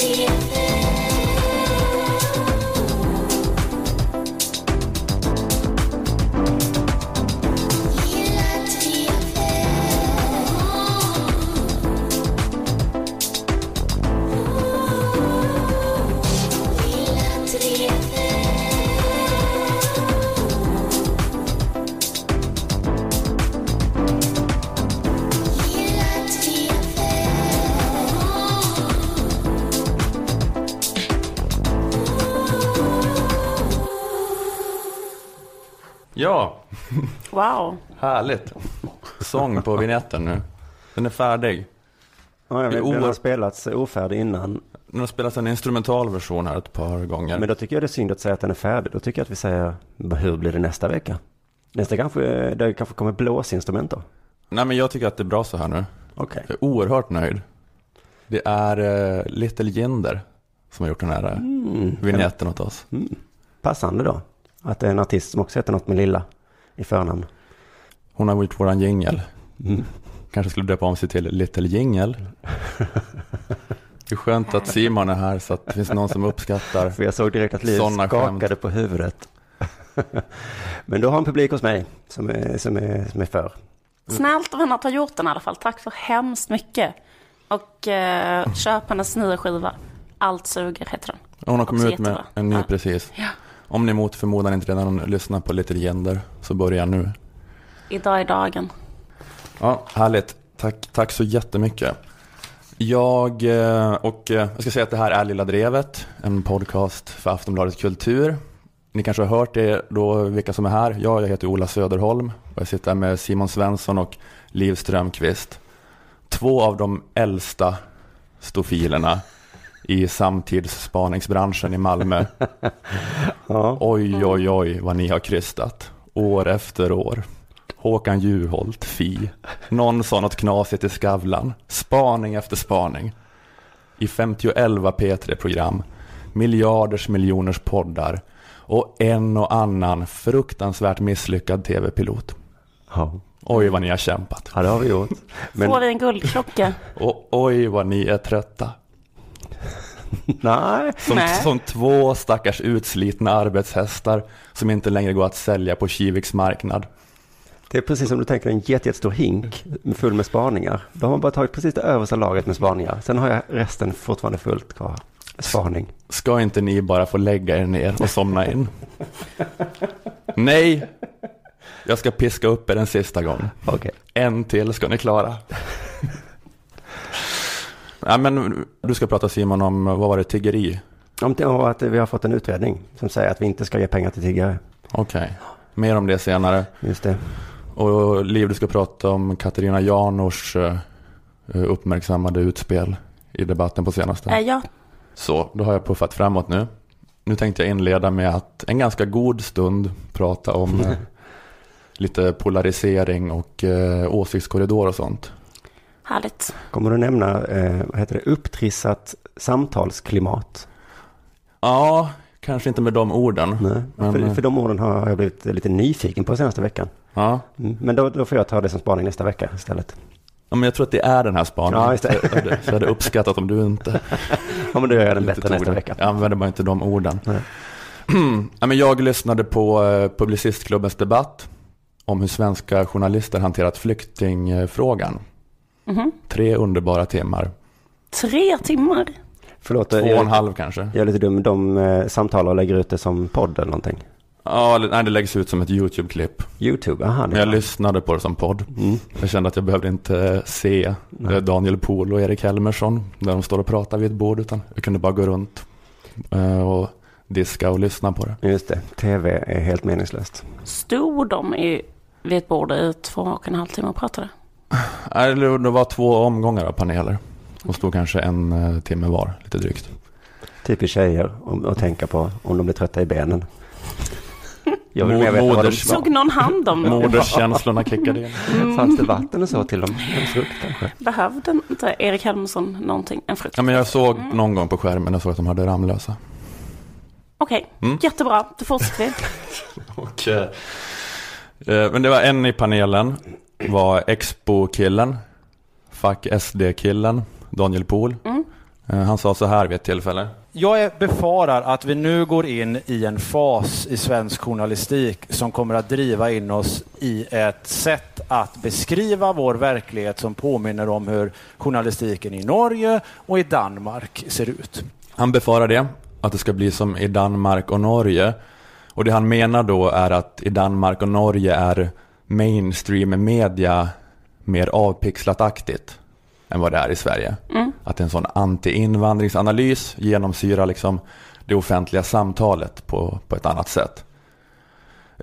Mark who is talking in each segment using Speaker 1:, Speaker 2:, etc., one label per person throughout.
Speaker 1: Ja,
Speaker 2: Wow.
Speaker 1: härligt. Sång på vignetten nu. Den är färdig.
Speaker 3: Ja, jag vet, den har spelats ofärdig innan.
Speaker 1: Den har spelats en instrumental version här ett par gånger.
Speaker 3: Men då tycker jag det är synd att säga att den är färdig. Då tycker jag att vi säger, hur blir det nästa vecka? Nästa kanske, det kanske kommer blåsinstrument då?
Speaker 1: Nej men jag tycker att det är bra så här nu.
Speaker 3: Okej.
Speaker 1: Jag är oerhört nöjd. Det är uh, Little Jinder som har gjort den här uh,
Speaker 3: Mm.
Speaker 1: vignetten åt oss.
Speaker 3: Mm. Passande då. Att det är en artist som också heter något med lilla i förnamn.
Speaker 1: Hon har gjort våran jingel.
Speaker 3: Mm.
Speaker 1: Kanske skulle döpa om sig till Little Jingel. Det är skönt att Simon är här så att det finns någon som uppskattar.
Speaker 3: För jag såg direkt att Liv skakade
Speaker 1: skämt.
Speaker 3: på huvudet. Men då har en publik hos mig som är, som är, som är för.
Speaker 2: Snällt av henne att ha gjort den i alla fall. Tack så hemskt mycket. Och eh, köp hennes nya skiva. Allt suger heter den.
Speaker 1: Hon har kommit ut med
Speaker 2: jättebra.
Speaker 1: en ny
Speaker 2: Ja.
Speaker 1: precis.
Speaker 2: Ja.
Speaker 1: Om ni mot förmodan inte redan lyssnar på Little Jinder så börja nu.
Speaker 2: Idag är dagen.
Speaker 1: Ja, härligt. Tack, tack så jättemycket. Jag, eh, och eh, jag ska säga att det här är Lilla Drevet, en podcast för Aftonbladet Kultur. Ni kanske har hört det då, vilka som är här. Ja, jag heter Ola Söderholm och jag sitter här med Simon Svensson och Liv Strömqvist. Två av de äldsta stofilerna i samtidsspaningsbranschen i Malmö.
Speaker 3: Ja.
Speaker 1: Oj, oj, oj vad ni har krystat. År efter år. Håkan Juholt, Fi. Någon sa något knasigt i Skavlan. Spaning efter spaning. I 51 P3-program. Miljarders miljoners poddar. Och en och annan fruktansvärt misslyckad tv-pilot.
Speaker 3: Ja.
Speaker 1: Oj vad ni har kämpat.
Speaker 3: ja, det har vi gjort. Men
Speaker 2: Får vi en guldklocka?
Speaker 1: Och oj vad ni är trötta.
Speaker 3: nej,
Speaker 1: Som,
Speaker 2: Nej.
Speaker 1: som två stackars utslitna arbetshästar som inte längre går att sälja på Kiviks marknad.
Speaker 3: Det är precis som du tänker en jätte, jättestor hink full med spaningar. Då har man bara tagit precis det översta lagret med spaningar. Sen har jag resten fortfarande fullt kvar. Spaning.
Speaker 1: Ska inte ni bara få lägga er ner och somna in? Nej, jag ska piska upp er en sista gång.
Speaker 3: Okej.
Speaker 1: En till ska ni klara. Ja, men du ska prata Simon om, vad var det, tiggeri?
Speaker 3: Om att vi har fått en utredning som säger att vi inte ska ge pengar till tiggare.
Speaker 1: Okej, mer om det senare.
Speaker 3: Just det.
Speaker 1: Och Liv, du ska prata om Katarina Janors eh, uppmärksammade utspel i debatten på senaste.
Speaker 2: Eh, ja,
Speaker 1: Så, då har jag puffat framåt nu. Nu tänkte jag inleda med att en ganska god stund prata om eh, lite polarisering och eh, åsiktskorridor och sånt.
Speaker 2: härligt.
Speaker 3: Kommer du nämna, eh, vad heter det, upptrissat samtalsklimat?
Speaker 1: Ja, kanske inte med de orden.
Speaker 3: Nej,
Speaker 1: Men,
Speaker 3: för, för de orden har jag blivit lite nyfiken på senaste veckan.
Speaker 1: Ja.
Speaker 3: Mm. Men då, då får jag ta det som spaning nästa vecka istället.
Speaker 1: ja, men jag tror att det är den här spaningen.
Speaker 3: Ja, just det.
Speaker 1: Så jag hade- Så jag hade uppskattat om du inte
Speaker 3: Ja, men då gör jag den bättre nästa vecka.
Speaker 1: Jag använder bara inte de orden.
Speaker 3: Nej.
Speaker 1: ja, men jag lyssnade på eh, Publicistklubbens debatt om hur svenska journalister hanterat flyktingfrågan.
Speaker 2: Mhm.
Speaker 1: Tre underbara timmar.
Speaker 2: Tre timmar.
Speaker 3: Förlåt,
Speaker 1: Två och en
Speaker 3: jag,
Speaker 1: halv kanske.
Speaker 3: jag är lite dum. De eh, samtalar och lägger ut det som podd eller någonting.
Speaker 1: Ja, nej, det läggs ut som ett YouTube-klipp.
Speaker 3: YouTube, aha. Det
Speaker 1: Men jag lyssnade på det som podd.
Speaker 3: mm.
Speaker 1: Jag kände att jag behövde inte se
Speaker 3: Nej.
Speaker 1: eh, Daniel Pohl och Erik Helmersson när de står och pratar vid ett bord. Utan jag kunde bara gå runt eh, och diska och lyssna på det.
Speaker 3: Just det, tv är helt meningslöst.
Speaker 2: Stod de i, vid ett bord i två och en halv timme och pratade?
Speaker 1: Nej, Det var två omgångar av paneler. Och stod kanske en eh, timme var, lite drygt.
Speaker 3: Typiskt tjejer att tänka på om de blir trötta i benen. Jag vill mer veta vad de
Speaker 1: moders-
Speaker 2: Såg någon hand om dem?
Speaker 1: Moderskänslorna kickade in.
Speaker 3: Fanns det vatten och så till dem? En frukt kanske?
Speaker 2: Behövde inte Erik Helmersson någonting? En frukt?
Speaker 1: Ja, men jag såg någon gång på skärmen jag såg att de hade Ramlösa.
Speaker 2: Okej,
Speaker 1: Mm.
Speaker 2: jättebra. Då fortsätter vi.
Speaker 1: Och, eh, eh, men det var en i panelen. var Expo-killen. Fuck SD-killen. Daniel Pohl.
Speaker 2: Mm.
Speaker 1: Eh, Han sa så här vid ett tillfälle.
Speaker 4: Jag befarar att vi nu går in i en fas i svensk journalistik som kommer att driva in oss i ett sätt att beskriva vår verklighet som påminner om hur journalistiken i Norge och i Danmark ser ut.
Speaker 1: Han befarar det, att det ska bli som i Danmark och Norge. Och det han menar då är att i Danmark och Norge är mainstream media mer avpixlat-aktigt än vad det är i Sverige. Att en sån anti-invandringsanalys genomsyrar liksom det offentliga samtalet på, på ett annat sätt.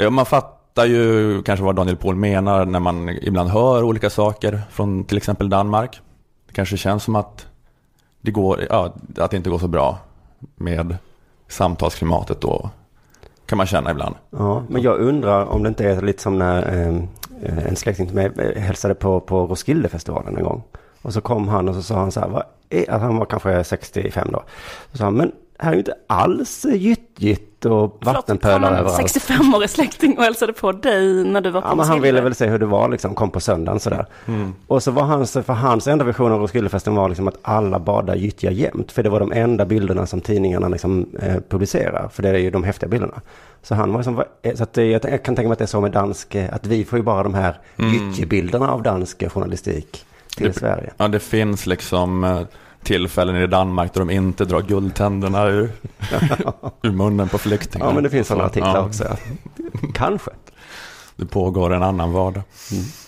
Speaker 1: Man fattar ju kanske vad Daniel Pohl menar när man ibland hör olika saker från till exempel Danmark. Det kanske känns som att det, går, ja, att det inte går så bra med samtalsklimatet då. Kan man känna ibland.
Speaker 3: Ja, men jag undrar om det inte är lite som när eh, en släkting till mig hälsade på, på Roskildefestivalen en gång. Och så kom han och så sa han så här, vad är, han var kanske 65 då. Så sa han, men här är ju inte alls gyttgytt och vattenpölar
Speaker 2: Förlåt, kom
Speaker 3: överallt.
Speaker 2: en 65-årig släkting och hälsade på dig när du var på
Speaker 3: Ja, men han ville väl se hur det var liksom, kom på söndagen sådär. Och så var hans, för hans enda vision av Roskildefesten var liksom att alla badar gyttja jämt. För det var de enda bilderna som tidningarna liksom, eh, publicerar. För det är ju de häftiga bilderna. Så han var liksom, så att jag kan tänka mig att det är så med dansk, eh, att vi får ju bara de här gyttjebilderna av dansk journalistik till
Speaker 1: Det-
Speaker 3: Sverige.
Speaker 1: Ja, det finns liksom eh, tillfällen i Danmark där de inte drar guldtänderna ur, ur munnen på flyktingar.
Speaker 3: Ja, men det finns sådana artiklar
Speaker 1: Ja,
Speaker 3: också. Kanske.
Speaker 1: Det pågår en annan vardag.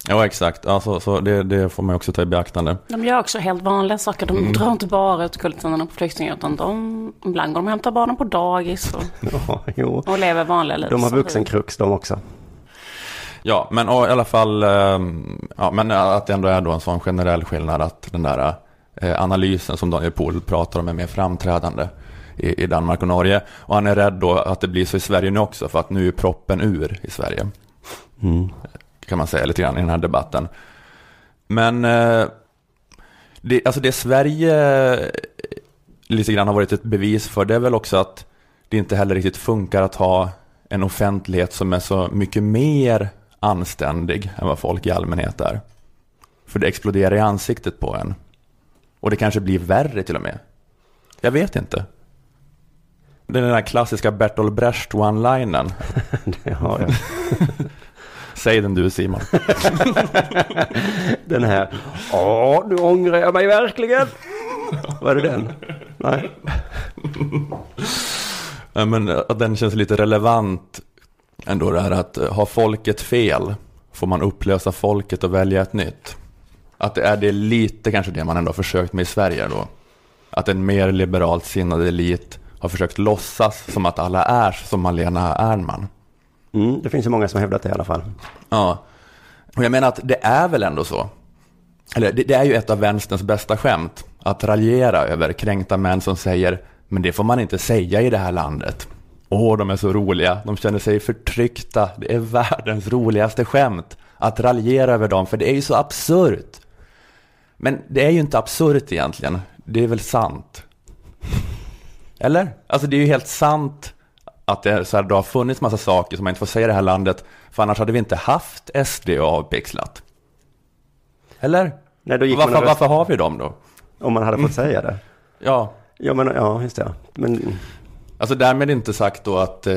Speaker 1: Ja, exakt. Alltså, så det, det får man också ta i beaktande.
Speaker 2: De gör också helt vanliga saker. De
Speaker 3: Mm.
Speaker 2: drar inte bara ut guldtänderna på flyktingar utan de, ibland går de och hämtar barnen på dagis och,
Speaker 3: Ja, jo.
Speaker 2: och lever vanliga liv.
Speaker 3: De har vuxenkrux de också.
Speaker 1: Ja, men och, i alla fall, ehm, ja, men att det ändå är då en sån generell skillnad att den där eh, analysen som Daniel Pohl pratar om är mer framträdande i, i Danmark och Norge. Och han är rädd då att det blir så i Sverige nu också, för att nu är proppen ur i Sverige.
Speaker 3: Mm.
Speaker 1: Kan man säga lite grann i den här debatten. Men eh, det, alltså det Sverige eh, lite grann har varit ett bevis för, det är väl också att det inte heller riktigt funkar att ha en offentlighet som är så mycket mer anständig än vad folk i allmänhet är. För det exploderar i ansiktet på en. Och det kanske blir värre till och med. Jag vet inte. Det är den där klassiska Bertolt Brecht one-linen.
Speaker 3: Det har jag.
Speaker 1: Säg den du Simon.
Speaker 3: Den här, ja nu ångrar jag mig verkligen. Var det den? Nej.
Speaker 1: Ja, men att den känns lite relevant ändå det här att eh, har folket fel får man upplösa folket och välja ett nytt. Att det är det lite kanske det man ändå har försökt med i Sverige då. Att en mer liberalt sinnad elit har försökt låtsas som att alla är som Malena Ernman.
Speaker 3: Mm, det finns ju många som hävdat det i alla fall.
Speaker 1: Ja, och jag menar att det är väl ändå så. Eller det, det är ju ett av vänsterns bästa skämt. Att raljera över kränkta män som säger men det får man inte säga i det här landet. Åh, de är så roliga. De känner sig förtryckta. Det är världens roligaste skämt. Att raljera över dem, för det är ju så absurt. Men det är ju inte absurt egentligen. Det är väl sant. Eller? Alltså det är ju helt sant att det, är så här, det har funnits massa saker som man inte får säga i det här landet. För annars hade vi inte haft SD och avpixlat. Eller?
Speaker 3: Nej, då gick
Speaker 1: Varför,
Speaker 3: röst-
Speaker 1: varför har vi dem då?
Speaker 3: Om man hade fått säga det.
Speaker 1: Ja,
Speaker 3: Ja, men ja, just det. Men
Speaker 1: alltså därmed inte sagt då att eh,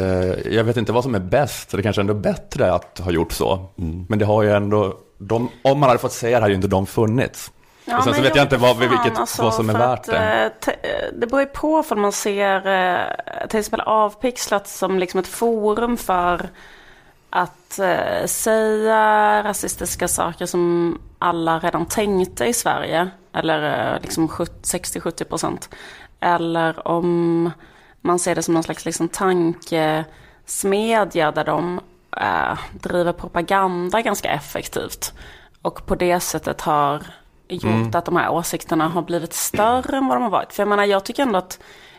Speaker 1: jag vet inte vad som är bäst. Så det kanske ändå är bättre att ha gjort så. Men det har ju ändå, de, om man hade fått säga det hade ju inte de funnits.
Speaker 2: Ja,
Speaker 1: och sen så vet jag inte vad,
Speaker 2: fan,
Speaker 1: vilket,
Speaker 2: alltså,
Speaker 1: vad som är värt
Speaker 2: att,
Speaker 1: det.
Speaker 2: eh, te- eh, Det beror ju på för man ser eh, till exempel avpixlat som liksom ett forum för att eh, säga rasistiska saker som alla redan tänkte i Sverige. Eller eh, liksom 70 60-70 procent. Eller om man ser det som någon slags liksom tankesmedja där de eh, driver propaganda ganska effektivt. Och på det sättet har gjort att de här åsikterna har blivit större än vad de har varit. För jag menar, jag tycker ändå att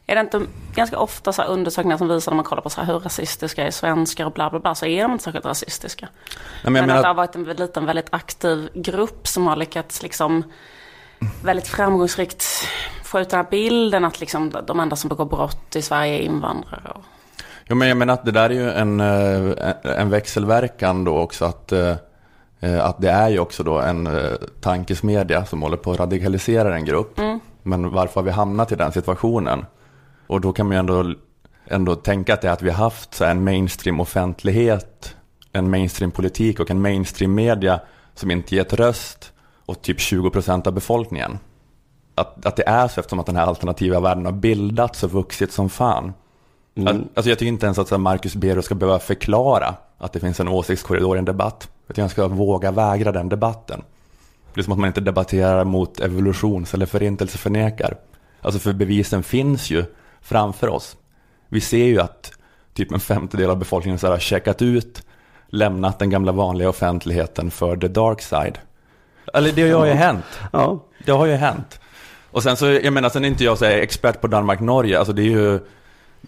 Speaker 2: är det inte ganska ofta så här undersökningar som visar när man kollar på så här hur rasistiska är svenskar och bla bla bla så är de inte särskilt rasistiska.
Speaker 1: Nej, men
Speaker 2: Men, att det har varit en liten väldigt aktiv grupp som har lyckats liksom väldigt framgångsrikt få ut den här bilden att liksom de enda som begår brott i Sverige är invandrare.
Speaker 1: Jo, men jag menar att det där är ju en, eh, en växelverkan då också. Att, eh, eh, att det är ju också då en tankesmedja som håller på att radikalisera en grupp. Men varför har vi hamnat i den situationen? Och då kan man ju ändå, ändå tänka att det är att vi har haft så en mainstream offentlighet, en mainstream politik och en mainstream media som inte gett röst åt typ 20 procent av befolkningen. Att, att det är så eftersom att den här alternativa världen har bildats och vuxit som fan. Mm. Alltså jag tycker inte ens att Marcus Bero ska behöva förklara att det finns en åsiktskorridor i en debatt. Utan jag ska våga vägra den debatten. Det är som att man inte debatterar mot evolutions eller förintelseförnekar. Alltså för bevisen finns ju framför oss. Vi ser ju att typ en femtedel av befolkningen så har checkat ut, lämnat den gamla vanliga offentligheten för the dark side. Eller det har ju hänt. Ja. Det har ju hänt. Och sen så, jag menar, sen är inte jag så expert på Danmark-Norge, alltså det är ju,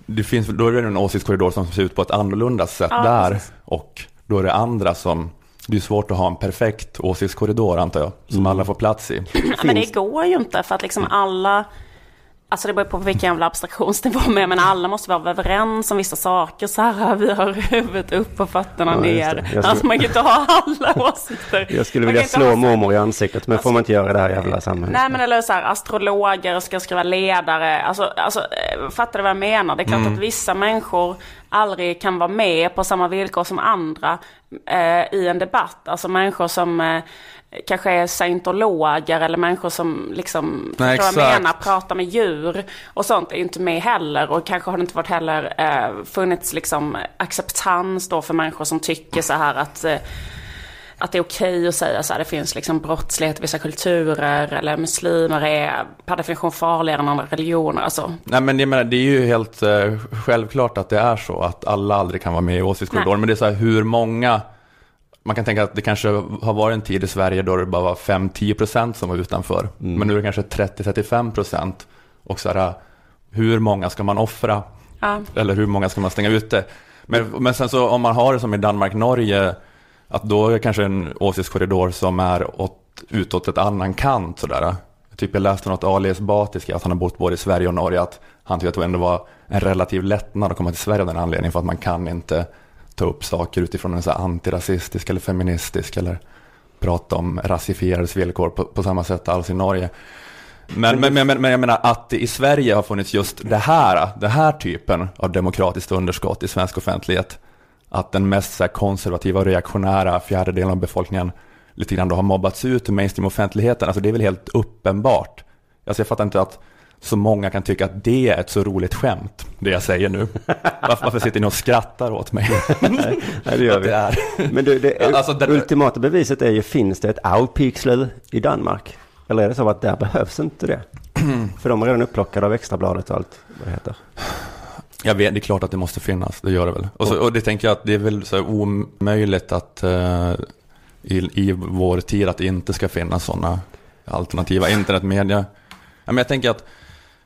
Speaker 1: det finns, då är det en åsiktskorridor som ser ut på ett annorlunda sätt ja, där. Precis. Och då är det andra som, det är svårt att ha en perfekt åsiktskorridor antar jag, som mm. alla får plats i.
Speaker 2: Men det går ju inte för att liksom alla Alltså det beror på vilken jävla abstraktionsnivå med, men alla måste vara överens om vissa saker. Så här, vi har huvudet upp och fötterna ja, ner. Skulle... Alltså man kan inte ha alla åsikter.
Speaker 3: Jag skulle vilja slå ha... mormor i ansiktet, men alltså, får man inte göra det här jävla samhället?
Speaker 2: Nej, men eller så här, astrologer ska skriva ledare. Alltså, alltså eh, fattar du vad jag menar? Det är klart mm. att vissa människor aldrig kan vara med på samma villkor som andra eh, i en debatt. Alltså människor som eh, kanske är scientologer eller människor som liksom, Nej, förstår vad jag menar, pratar med djur och sånt är inte med heller. Och kanske har det inte varit heller eh, funnits liksom acceptans då för människor som tycker så här att eh, att det är okej att säga så här, det finns liksom brottslighet i vissa kulturer eller muslimer är per definition farligare än andra religioner. Alltså.
Speaker 1: Nej men jag menar, det är ju helt eh, självklart att det är så att alla aldrig kan vara med i åsiktskorridoren. Men det är så här, hur många man kan tänka att det kanske har varit en tid i Sverige då det bara var 5-10% som var utanför. Mm. Men nu är det kanske 30-35%. Och så här, hur många ska man offra? Ja. Eller hur många ska man stänga ute? Men, men sen så om man har det som i Danmark-Norge, att då är det kanske en åsiktskorridor som är åt, utåt ett annan kant. Sådär. Typ jag läste något Ali Esbati att han har bott både i Sverige och Norge, att han tyckte att det ändå var en relativ lättnad att komma till Sverige av den anledningen för att man kan inte ta upp saker utifrån en så antirasistisk eller feministisk eller prata om rasifierades villkor på, på samma sätt alls i Norge. Men, men, men, men, jag menar att det i Sverige har funnits just det här, den här typen av demokratiskt underskott i svensk offentlighet. Att den mest så konservativa och reaktionära fjärdedelen av befolkningen lite grann då har mobbats ut ur mainstream-offentligheten. Alltså det är väl helt uppenbart. Alltså jag fattar inte att så många kan tycka att det är ett så roligt skämt, det jag säger nu. Varför, varför sitter ni och skrattar åt mig?
Speaker 3: Nej, det gör vi. Det är. Men du, det alltså, det, ultimata beviset är ju, finns det ett Aupixlöv i Danmark? Eller är det så att där behövs inte det? För de är redan upplockade av extrabladet och allt vad det heter.
Speaker 1: Jag vet, det är klart att det måste finnas, det gör det väl. Och, så, och det tänker jag att det är väl så omöjligt att uh, i, i vår tid att det inte ska finnas sådana alternativa internetmedia. Ja, men jag tänker att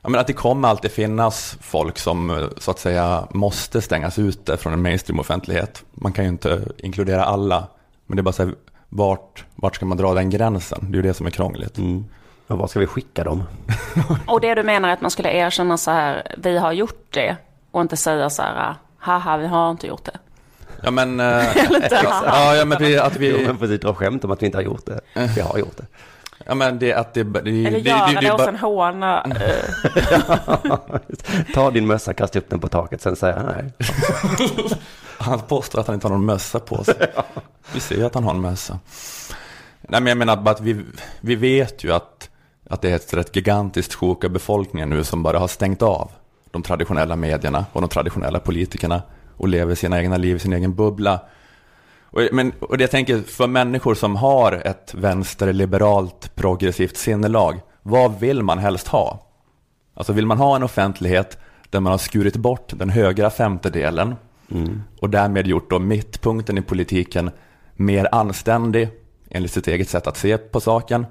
Speaker 1: Ja, men att det kommer alltid finnas folk som så att säga måste stängas ute från en mainstream-offentlighet. Man kan ju inte inkludera alla, men det är bara så här, vart, vart ska man dra den gränsen? Det är ju det som är krångligt. Mm.
Speaker 3: Och var ska vi skicka dem?
Speaker 2: och det du menar är att man skulle erkänna så här, vi har gjort det och inte säga så här, haha, vi har inte gjort det.
Speaker 1: Ja men... äh, ja, ja, men att vi...
Speaker 3: Jo, men precis dra skämt om att vi inte har gjort det. Vi har gjort det.
Speaker 1: Ja men det att det... det
Speaker 2: Eller göra det, det, det, hos en håna.
Speaker 3: Ta din mössa, kasta upp den på taket, sen säger han nej.
Speaker 1: han påstår att han inte har någon mössa på sig. Vi ser ju att han har en mössa. Nej men jag menar bara att vi, vi vet ju att, att det är ett rätt gigantiskt sjok av befolkningen nu som bara har stängt av de traditionella medierna och de traditionella politikerna och lever sina egna liv i sin egen bubbla. Och, men, och jag tänker, för människor som har ett vänsterliberalt progressivt sinnelag, vad vill man helst ha? Alltså vill man ha en offentlighet där man har skurit bort den högra femtedelen mm. och därmed gjort då mittpunkten i politiken mer anständig enligt sitt eget sätt att se på saken.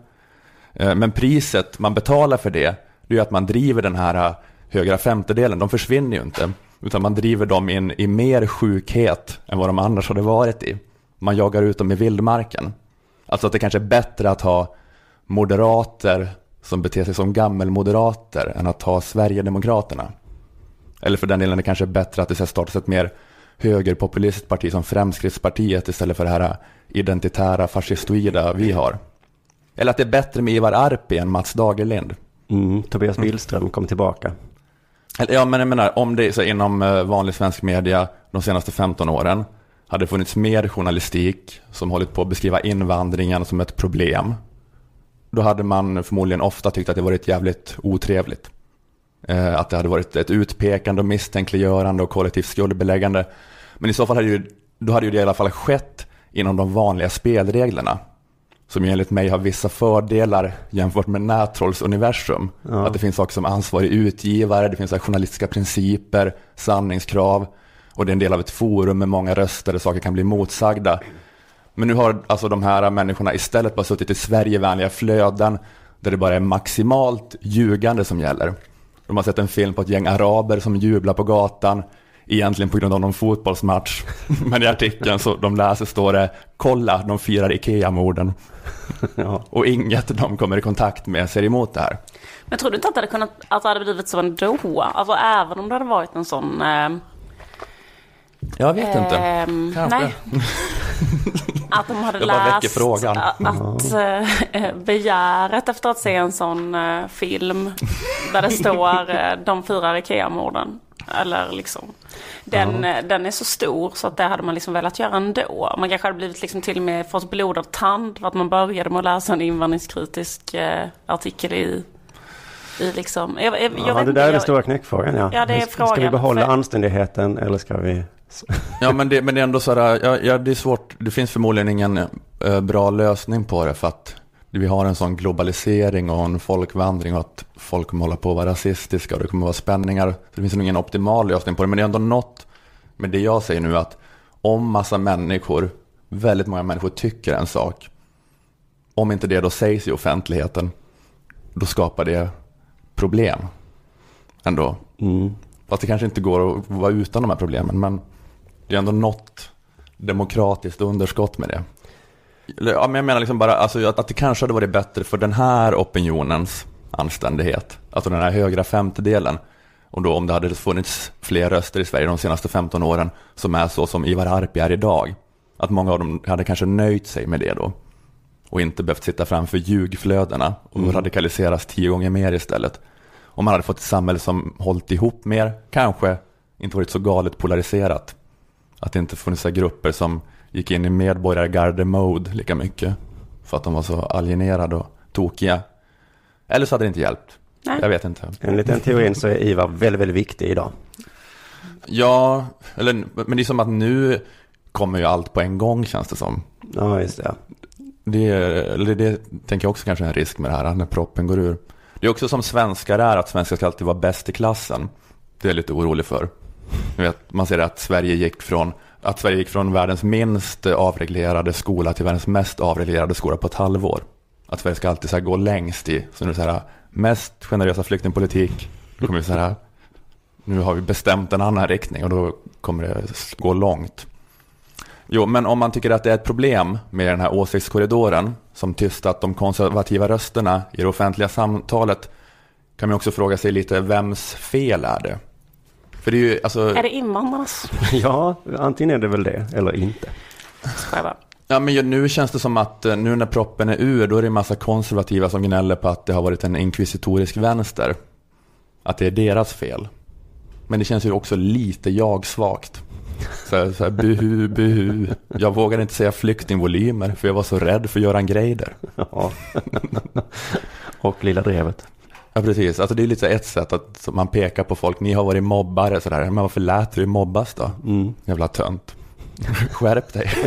Speaker 1: Eh, men priset man betalar för det, det är att man driver den här eh, högra femtedelen, de försvinner ju inte, utan man driver dem in i mer sjukhet än vad de annars hade varit i man jagar ut dem i vildmarken. Alltså att det kanske är bättre att ha moderater som beter sig som gammelmoderater än att ha Sverigedemokraterna. Eller för den delen är det kanske bättre att det startas ett mer högerpopulistparti som Fremskrittspartiet istället för det här identitära fascistoida vi har. Eller att det är bättre med Ivar Arpi än Mats Dagerlind.
Speaker 3: Mm, Tobias Billström kom tillbaka.
Speaker 1: Ja, men jag menar, om det så inom eh, vanlig svensk media de senaste 15 åren hade funnits mer journalistik som hållit på att beskriva invandringen som ett problem, då hade man förmodligen ofta tyckt att det varit jävligt otrevligt. Eh, att det hade varit ett utpekande och misstänkliggörande och kollektivt skuldbeläggande. Men i så fall hade ju, då hade ju det i alla fall skett inom de vanliga spelreglerna. Som ju enligt mig har vissa fördelar jämfört med nättrollsuniversum.
Speaker 3: Ja.
Speaker 1: Att det finns saker som ansvarig utgivare, det finns journalistiska principer, sanningskrav och det är en del av ett forum med många röster där saker kan bli motsagda. Men nu har alltså de här människorna istället bara suttit i Sverigevänliga flöden där det bara är maximalt ljugande som gäller. De har sett en film på ett gäng araber som jublar på gatan, egentligen på grund av någon fotbollsmatch. Men i artikeln så de läser står det “Kolla, de firar Ikea-morden”
Speaker 3: Ja.
Speaker 1: och inget de kommer i kontakt med ser emot det här.
Speaker 2: Men tror du inte att det hade, kunnat, att det hade blivit så ändå? Alltså även om det hade varit en sån... Eh,
Speaker 1: Jag vet inte.
Speaker 2: ehm,
Speaker 1: Kanske.
Speaker 2: nej. Att de hade läst
Speaker 1: frågan.
Speaker 2: att eh, begäret efter att se en sån eh, film där det står eh, de firar Ikea-morden. Eller liksom. Den, eh, den är så stor så att det hade man liksom velat göra ändå. Man kanske hade blivit liksom till och med fått blodad tand för att man började med att läsa en invandringskritisk artikel i, i liksom. Jag, jag, jag
Speaker 3: Ja, det
Speaker 2: inte,
Speaker 3: där är den stora knäckfrågan. Ja.
Speaker 2: Ja, det är
Speaker 3: Ska- Ska vi
Speaker 2: frågan,
Speaker 3: behålla
Speaker 2: för-
Speaker 3: anständigheten eller ska vi...
Speaker 1: Ja, men det, men det är ändå så här, ja, ja, det är svårt. Det finns förmodligen ingen eh, bra lösning på det för att vi har en sån globalisering och en folkvandring och att folk kommer hålla på att vara rasistiska och det kommer vara spänningar. Så det finns nog ingen optimal lösning på det, men det är ändå något med det jag säger nu att om massa människor, väldigt många människor tycker en sak, om inte det då sägs i offentligheten, då skapar det problem ändå.
Speaker 3: Mm.
Speaker 1: Fast det kanske inte går att vara utan de här problemen, men det är ändå något demokratiskt underskott med det. Ja, men jag menar liksom bara alltså, att, att det kanske hade varit bättre för den här opinionens anständighet, alltså den här högra femtedelen, och då om det hade funnits fler röster i Sverige de senaste 15 åren som är så som Ivar Arpi är idag, att många av dem hade kanske nöjt sig med det då och inte behövt sitta framför ljugflödena och radikaliseras tio gånger mer istället. Om man hade fått ett samhälle som hållit ihop mer, kanske inte varit så galet polariserat. Att det inte funnits grupper som gick in i medborgargarde-mode lika mycket. För att de var så alienerade och tokiga. Eller så hade det inte hjälpt.
Speaker 2: Nej.
Speaker 1: Jag vet inte.
Speaker 3: Enligt den teorin så är Ivar väldigt, väldigt viktig idag.
Speaker 1: Ja, eller, men det är som att nu kommer ju allt på en gång känns det som.
Speaker 3: Ja, just det.
Speaker 1: Det, eller det tänker jag också kanske är en risk med det här, när proppen går ur. Det är också som svenskar är, att svenskar ska alltid vara bäst i klassen. Det är jag lite orolig för. Vet, man ser att Sverige gick från att Sverige gick från världens minst avreglerade skola till världens mest avreglerade skola på ett halvår. Att Sverige ska alltid så här gå längst i, så nu så här, mest generösa flyktingpolitik, nu kommer vi så här, nu har vi bestämt en annan riktning och då kommer det gå långt. Jo, men om man tycker att det är ett problem med den här åsiktskorridoren som tystat de konservativa rösterna i det offentliga samtalet kan man också fråga sig lite vems fel är det? För det är ju, alltså,
Speaker 2: Är det invandrarnas?
Speaker 3: Ja, antingen är det väl det eller inte.
Speaker 2: Skojar bara.
Speaker 1: ja, men nu känns det som att eh, nu när proppen är ur, då är det en massa konservativa som gnäller på att det har varit en inkvisitorisk vänster. Att det är deras fel. Men det känns ju också lite jag-svagt. Så här, så här, buhu, buhu. Jag vågade inte säga flyktingvolymer för jag var så rädd för Göran Greider.
Speaker 3: Ja. Och Lilla Drevet.
Speaker 1: Ja, precis. Alltså det är lite ett sätt att man pekar på folk. Ni har varit mobbare sådär. Men varför lät du mobbas då?
Speaker 3: Mm.
Speaker 1: Jävla tönt. Skärp dig.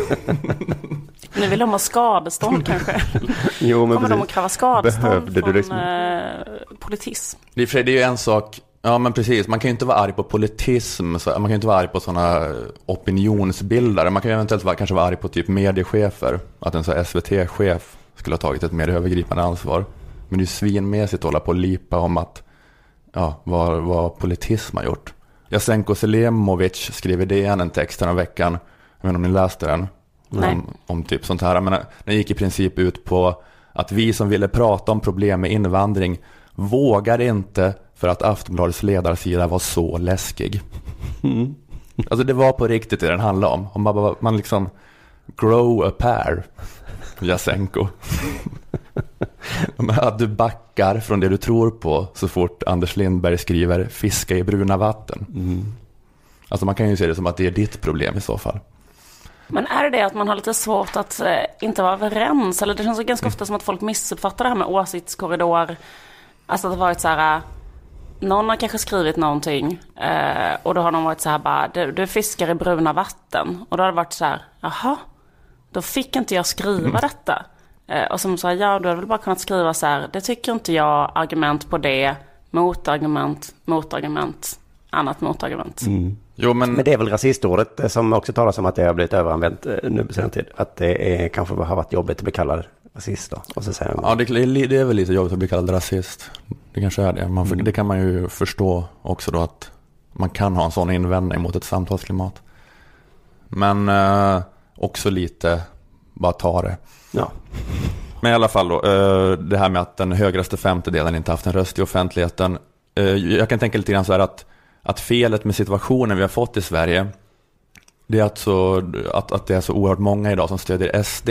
Speaker 2: Nu vill de ha skadestånd kanske.
Speaker 3: Jo, men
Speaker 2: Kommer de att
Speaker 3: precis.
Speaker 2: kräva skadestånd
Speaker 3: Behövde du
Speaker 2: från
Speaker 3: liksom-
Speaker 2: eh, politism?
Speaker 1: Det är det är ju en sak. Ja, men precis. Man kan ju inte vara arg på politism. Man kan ju inte vara arg på sådana opinionsbildare. Man kan ju eventuellt vara, kanske vara arg på typ mediechefer. Att en SVT-chef skulle ha tagit ett mer övergripande ansvar. Men det är svinmässigt att hålla på och lipa om att, ja, vad, vad politism har gjort. Jasenko Selimovic skrev i DN en text den här veckan. Jag vet inte om ni läste den. Om, om typ sånt här. Men den gick i princip ut på att vi som ville prata om problem med invandring vågade inte för att Aftonbladets ledarsida var så läskig.
Speaker 3: Mm.
Speaker 1: Alltså det var på riktigt det den handlade om. Om man, man liksom grow a pair. Jasenko. Att du backar från det du tror på så fort Anders Lindberg skriver fiska i bruna vatten.
Speaker 3: Mm.
Speaker 1: Alltså man kan ju se det som att det är ditt problem i så fall.
Speaker 2: Men är det det att man har lite svårt att eh, inte vara överens? Eller det känns ju ganska ofta som att folk missuppfattar det här med åsiktskorridor. Alltså att det varit så här, eh, någon har kanske skrivit någonting eh, och då har de varit så här bara, du, du fiskar i bruna vatten. Och då har det varit så här, jaha, då fick inte jag skriva detta. Eh, och som sa, ja du hade väl bara kunnat skriva så här, det tycker inte jag, argument på det, motargument, motargument, annat motargument.
Speaker 3: Mm.
Speaker 1: Jo men,
Speaker 3: Men det är väl rasistordet eh, som också talas om att det har blivit överanvänt eh, nu på senare tid. Att det är, kanske har varit jobbigt att bli kallad rasist då. Och så säger man,
Speaker 1: ja, det, det är väl lite jobbigt att bli kallad rasist. Det kanske är det. Man,
Speaker 3: Mm.
Speaker 1: Det kan man ju förstå också då att man kan ha en sån invändning mot ett samtalsklimat. Men eh, också lite, bara ta det.
Speaker 3: Ja.
Speaker 1: Men i alla fall då, eh, det här med att den högraste femtedelen inte haft en röst i offentligheten. Eh, Jag kan tänka lite grann så här att, att felet med situationen vi har fått i Sverige, det är att, så, att, att det är så oerhört många idag som stödjer SD.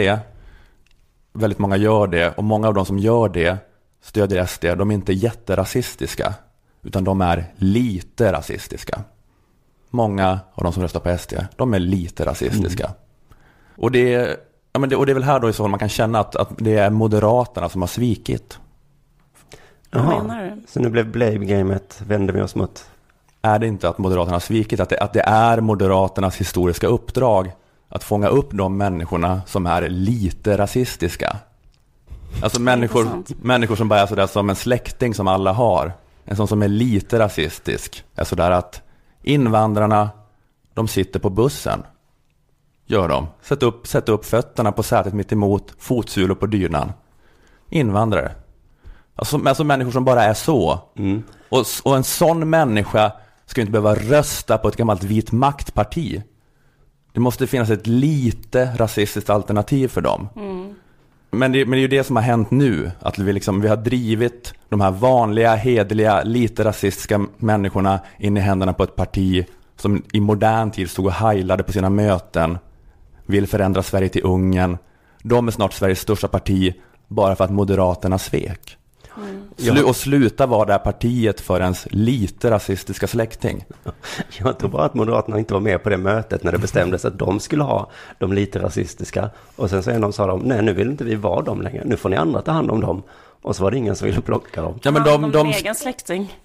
Speaker 1: Väldigt många gör det och många av de som gör det, stödjer SD, de är inte jätterasistiska, utan de är lite rasistiska. Många av de som röstar på SD, de är lite rasistiska. Och det är Ja, men det, och det är väl här då i så fall man kan känna att, att det är Moderaterna som har svikit.
Speaker 3: Jaha. Så nu blev blame-gamet, vände vi oss mot.
Speaker 1: Är det inte att Moderaterna har svikit? Att det, att det är Moderaternas historiska uppdrag att fånga upp de människorna som är lite rasistiska? Alltså människor, människor som bara är sådär som en släkting som alla har. En sån som är lite rasistisk. Är sådär att invandrarna, de sitter på bussen. Gör de. Sätt upp, sätt upp fötterna på sätet mitt emot, fotsulor på dynan. Invandrare. Alltså, alltså människor som bara är så.
Speaker 3: Mm.
Speaker 1: Och, och en sån människa ska ju inte behöva rösta på ett gammalt vit maktparti. Det måste finnas ett lite rasistiskt alternativ för dem. Men, det, men det är ju det som har hänt nu. Att vi, liksom, vi har drivit de här vanliga, hederliga, lite rasistiska människorna in i händerna på ett parti som i modern tid stod och heilade på sina möten. Vill förändra Sverige till Ungern. De är snart Sveriges största parti bara för att Moderaterna svek. Slu, och sluta vara det här partiet för ens lite rasistiska släkting.
Speaker 3: Jag tror bara att Moderaterna inte var med på det mötet när det bestämdes att de skulle ha de lite rasistiska. Och sen så en av dem sa de, nej nu vill inte vi vara dem längre, nu får ni andra ta hand om dem. Och så var det ingen som ville plocka dem.
Speaker 1: Ja, men de, de,
Speaker 2: din egen släkting.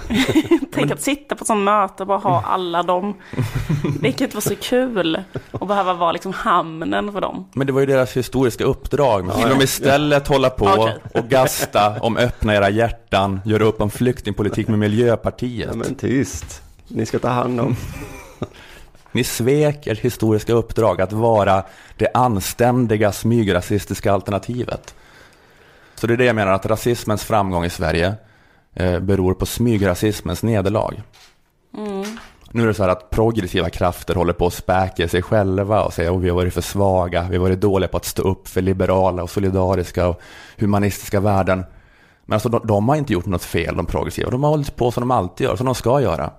Speaker 2: Tänk att sitta på ett sånt möte och bara ha alla dem. Inte vara så kul att behöva vara liksom hamnen för dem.
Speaker 1: men det var ju deras historiska uppdrag. Men skulle de istället hålla på
Speaker 2: Okej.
Speaker 1: och gasta om öppna era hjärtan, göra upp om flyktingpolitik med Miljöpartiet.
Speaker 3: Ja men tyst, ni ska ta hand om.
Speaker 1: Ni svek ert historiska uppdrag att vara det anständiga smygrasistiska alternativet. Så det är det jag menar, att rasismens framgång i Sverige eh, beror på smygrasismens nederlag. Nu är det så här att progressiva krafter håller på att späka sig själva och säga att vi har varit för svaga, vi har varit dåliga på att stå upp för liberala och solidariska och humanistiska värden. Men alltså de, de har inte gjort något fel, de progressiva. De har hållit på som de alltid gör, som de ska göra.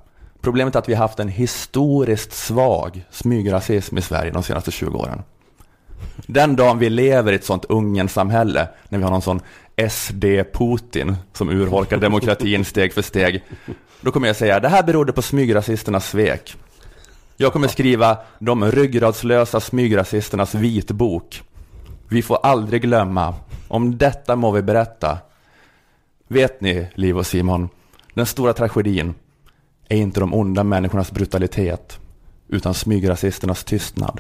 Speaker 1: Problemet är att vi har haft en historiskt svag smygrasism i Sverige de senaste 20 åren. Den dagen vi lever i ett sånt Ungern-samhälle, när vi har någon sån SD-Putin som urholkar demokratin steg för steg, då kommer jag säga det här berodde på smygrasisternas svek. Jag kommer skriva de ryggradslösa smygrasisternas vitbok. Vi får aldrig glömma. Om detta må vi berätta. Vet ni, Liv och Simon, den stora tragedin är inte de onda människornas brutalitet, utan smygrasisternas tystnad.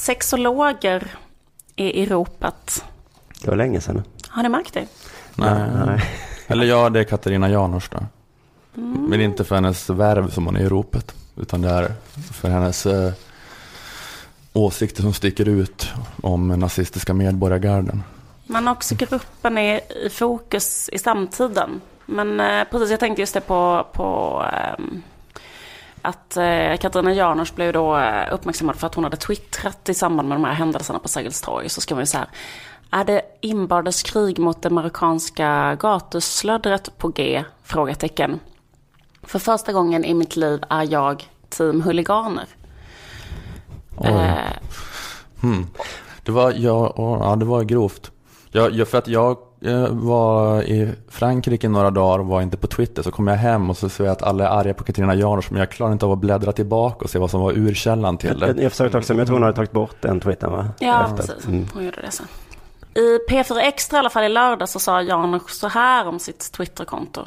Speaker 2: Sexologer är i ropet.
Speaker 3: Det var länge sedan.
Speaker 2: Har ni märkt det?
Speaker 1: Nej.
Speaker 3: Nej.
Speaker 1: Eller ja, det är Katarina Janouch då. Men inte för hennes värv som hon är i ropet, utan det är för hennes eh, åsikter som sticker ut om nazistiska medborgargarden.
Speaker 2: Men också gruppen är i fokus i samtiden. Men eh, precis, jag tänkte just det på, på ehm, att eh, Katarina Janouch blev då eh, uppmärksammad för att hon hade twittrat i samband med de här händelserna på Sergels torg. Så ska man ju så här, är det inbördeskrig mot det marockanska gatuslöddret på G? Frågetecken. För första gången i mitt liv är jag team huliganer. Eh,
Speaker 1: Hmm. Det var, ja, ja, det var grovt. Jag, jag, för att jag eh, var i Frankrike några dagar och var inte på Twitter. Så kom jag hem och så såg jag att alla är arga på Katarina Janouch. Men jag klarar inte av att bläddra tillbaka och se vad som var urkällan till
Speaker 3: Jag,
Speaker 1: det.
Speaker 3: jag försökte också, men jag tror hon hade tagit bort den tweeten va?
Speaker 2: ja,
Speaker 3: Efter.
Speaker 2: precis.
Speaker 3: Mm.
Speaker 2: Hon gjorde det sen. I P4 Extra i alla fall i lördag så sa Jan så här om sitt Twitterkonto.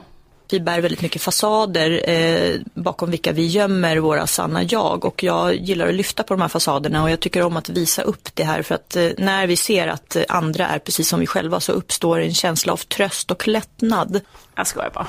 Speaker 5: Vi bär väldigt mycket fasader eh, bakom vilka vi gömmer våra sanna jag och jag gillar att lyfta på de här fasaderna och jag tycker om att visa upp det här för att eh, när vi ser att eh, andra är precis som vi själva så uppstår en känsla av tröst och lättnad.
Speaker 2: Jag skojar bara.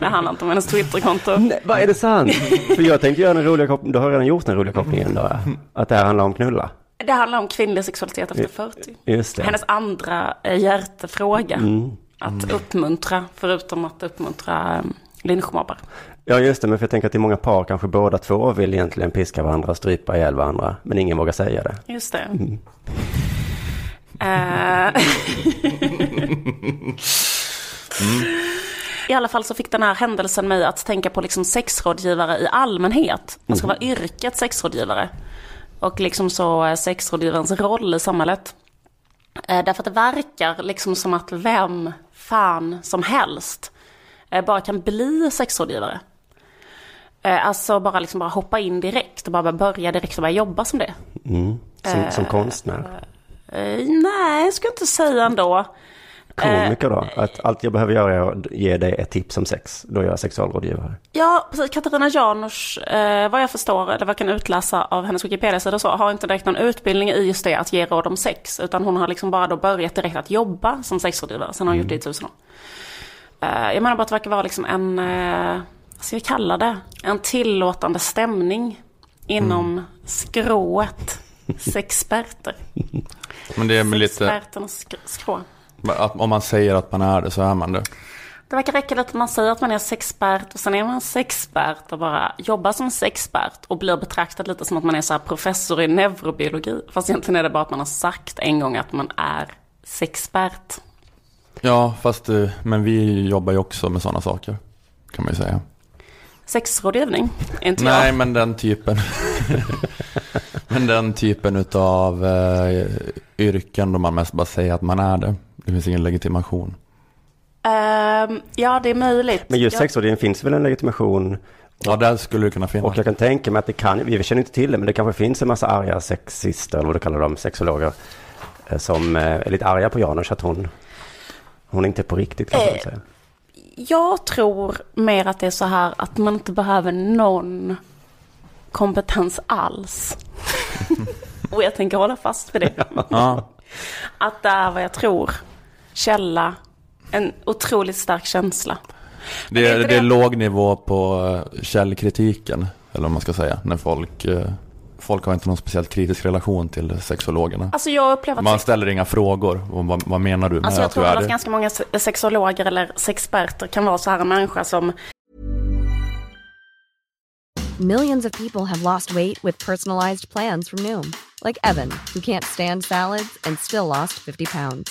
Speaker 2: det handlar inte om hennes Twitterkonto.
Speaker 3: Nej, vad är det sant? För jag tänkte göra den roliga kopplingen, du har redan gjort den roliga kopplingen då. Att det här handlar om knulla.
Speaker 2: Det handlar om kvinnlig sexualitet efter 40.
Speaker 3: Just det.
Speaker 2: Hennes andra eh, hjärtefråga.
Speaker 3: Mm.
Speaker 2: Att uppmuntra, förutom att uppmuntra um, lynchmobbar.
Speaker 3: Ja just det, men för jag tänker att i många par kanske båda två vill egentligen piska varandra, strypa ihjäl varandra, men ingen vågar säga det.
Speaker 2: Just det. Eh, I alla fall så fick den här händelsen mig att tänka på liksom sexrådgivare i allmänhet. Man ska vara yrket sexrådgivare. Och liksom så eh, sexrådgivarens roll i samhället. Eh, Därför att det verkar liksom som att vem fan som helst eh, bara kan bli sexrådgivare. Eh, Alltså bara liksom bara hoppa in direkt och bara börja direkt och börja jobba som det.
Speaker 3: Mm. Som, som konstnär.
Speaker 2: Nej, jag skulle inte säga ändå.
Speaker 3: Komiker då? Att allt jag behöver göra är att ge dig ett tips om sex. Då är jag sexualrådgivare.
Speaker 2: Ja, precis. Katarina Janouch, eh, vad jag förstår, eller vad jag kan utläsa av hennes Wikipedia-sida så, har inte direkt någon utbildning i just det att ge råd om sex. Utan hon har liksom bara då börjat direkt att jobba som sexrådgivare. Sen har hon gjort det i tusen år. Eh, jag menar bara att det verkar vara liksom en, eh, vad ska vi kalla det? En tillåtande stämning inom skrået sexperter.
Speaker 1: Men det är väl lite,
Speaker 2: Sexperternas sk- skrå.
Speaker 1: Att om man säger att man är det så är man det.
Speaker 2: Det verkar räcka att man säger att man är sexpert och sen är man sexpert och bara jobbar som sexpert och blir betraktad lite som att man är så professor i neurobiologi. Fast egentligen är det bara att man har sagt en gång att man är sexpert.
Speaker 1: Ja, fast eh, men vi jobbar ju också med sådana saker. Kan man ju säga.
Speaker 2: Sexrådgivning, inte
Speaker 1: Nej,
Speaker 2: jag.
Speaker 1: men den typen. men den typen utav eh, yrken då man mest bara säger att man är det. Det finns ingen legitimation.
Speaker 2: Ehm, ja, det är möjligt.
Speaker 3: Men just
Speaker 2: jag,
Speaker 3: sexrådgivning finns väl en legitimation?
Speaker 1: Ja, där skulle det kunna finnas.
Speaker 3: Och jag kan tänka mig att det kan, vi känner inte till det, men det kanske finns en massa arga sexister, eller vad du kallar dem, sexologer, eh, som eh, är lite arga på Janusz, att hon, hon är inte på riktigt kan man
Speaker 2: Eh,
Speaker 3: säga.
Speaker 2: jag tror mer att det är så här att man inte behöver någon kompetens alls. och jag tänker hålla fast vid det.
Speaker 1: Ja,
Speaker 2: Att det är vad jag tror. Källa. En otroligt stark känsla.
Speaker 1: det,
Speaker 2: är
Speaker 1: det är låg nivå på eh, källkritiken. Eller vad man ska säga. När folk, eh, folk har inte någon speciellt kritisk relation till sexologerna.
Speaker 2: Alltså jag upplever
Speaker 1: Man ställer inga frågor. Vad, vad menar du med
Speaker 2: Alltså jag
Speaker 1: att du
Speaker 2: tror
Speaker 1: är
Speaker 2: att
Speaker 1: det?
Speaker 2: ganska många se- sexologer eller sexperter kan vara så här en människa som
Speaker 6: Millions of people have lost weight with personalized plans from Noom, like Evan, who can't stand salads and still lost 50 pounds.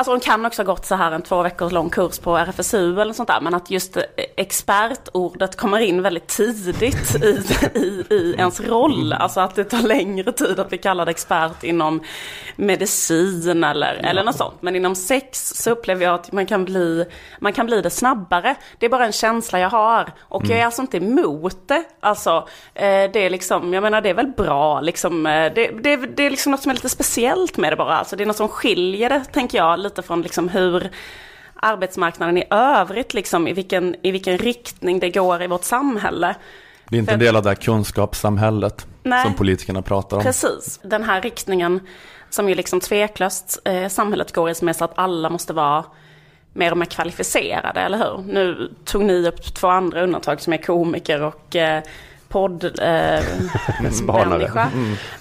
Speaker 2: Alltså hon kan också ha gått så här en två veckors lång kurs på RFSU eller sånt där. Men att just eh, expertordet kommer in väldigt tidigt i, i, i ens roll. Alltså att det tar längre tid att bli kallad expert inom medicin eller, eller något sånt. Men inom sex så upplever jag att man kan, bli, man kan bli det snabbare. Det är bara en känsla jag har. Och jag är alltså inte emot det. Alltså eh, det är liksom, jag menar det är väl bra liksom. eh, Det, det, det är liksom något som är lite speciellt med det bara. Alltså det är något som skiljer det, tänker jag, lite från liksom hur arbetsmarknaden i övrigt, liksom, i, vilken, i vilken riktning det går i vårt samhälle.
Speaker 1: Det är inte en
Speaker 2: För-
Speaker 1: del av det här kunskapssamhället
Speaker 2: Nej.
Speaker 1: som politikerna pratar om.
Speaker 2: Precis, den här riktningen som ju liksom tveklöst eh, samhället går i som är så att alla måste vara mer och mer kvalificerade, eller hur? Nu tog ni upp två andra undantag som är komiker och eh, podd eh, människa.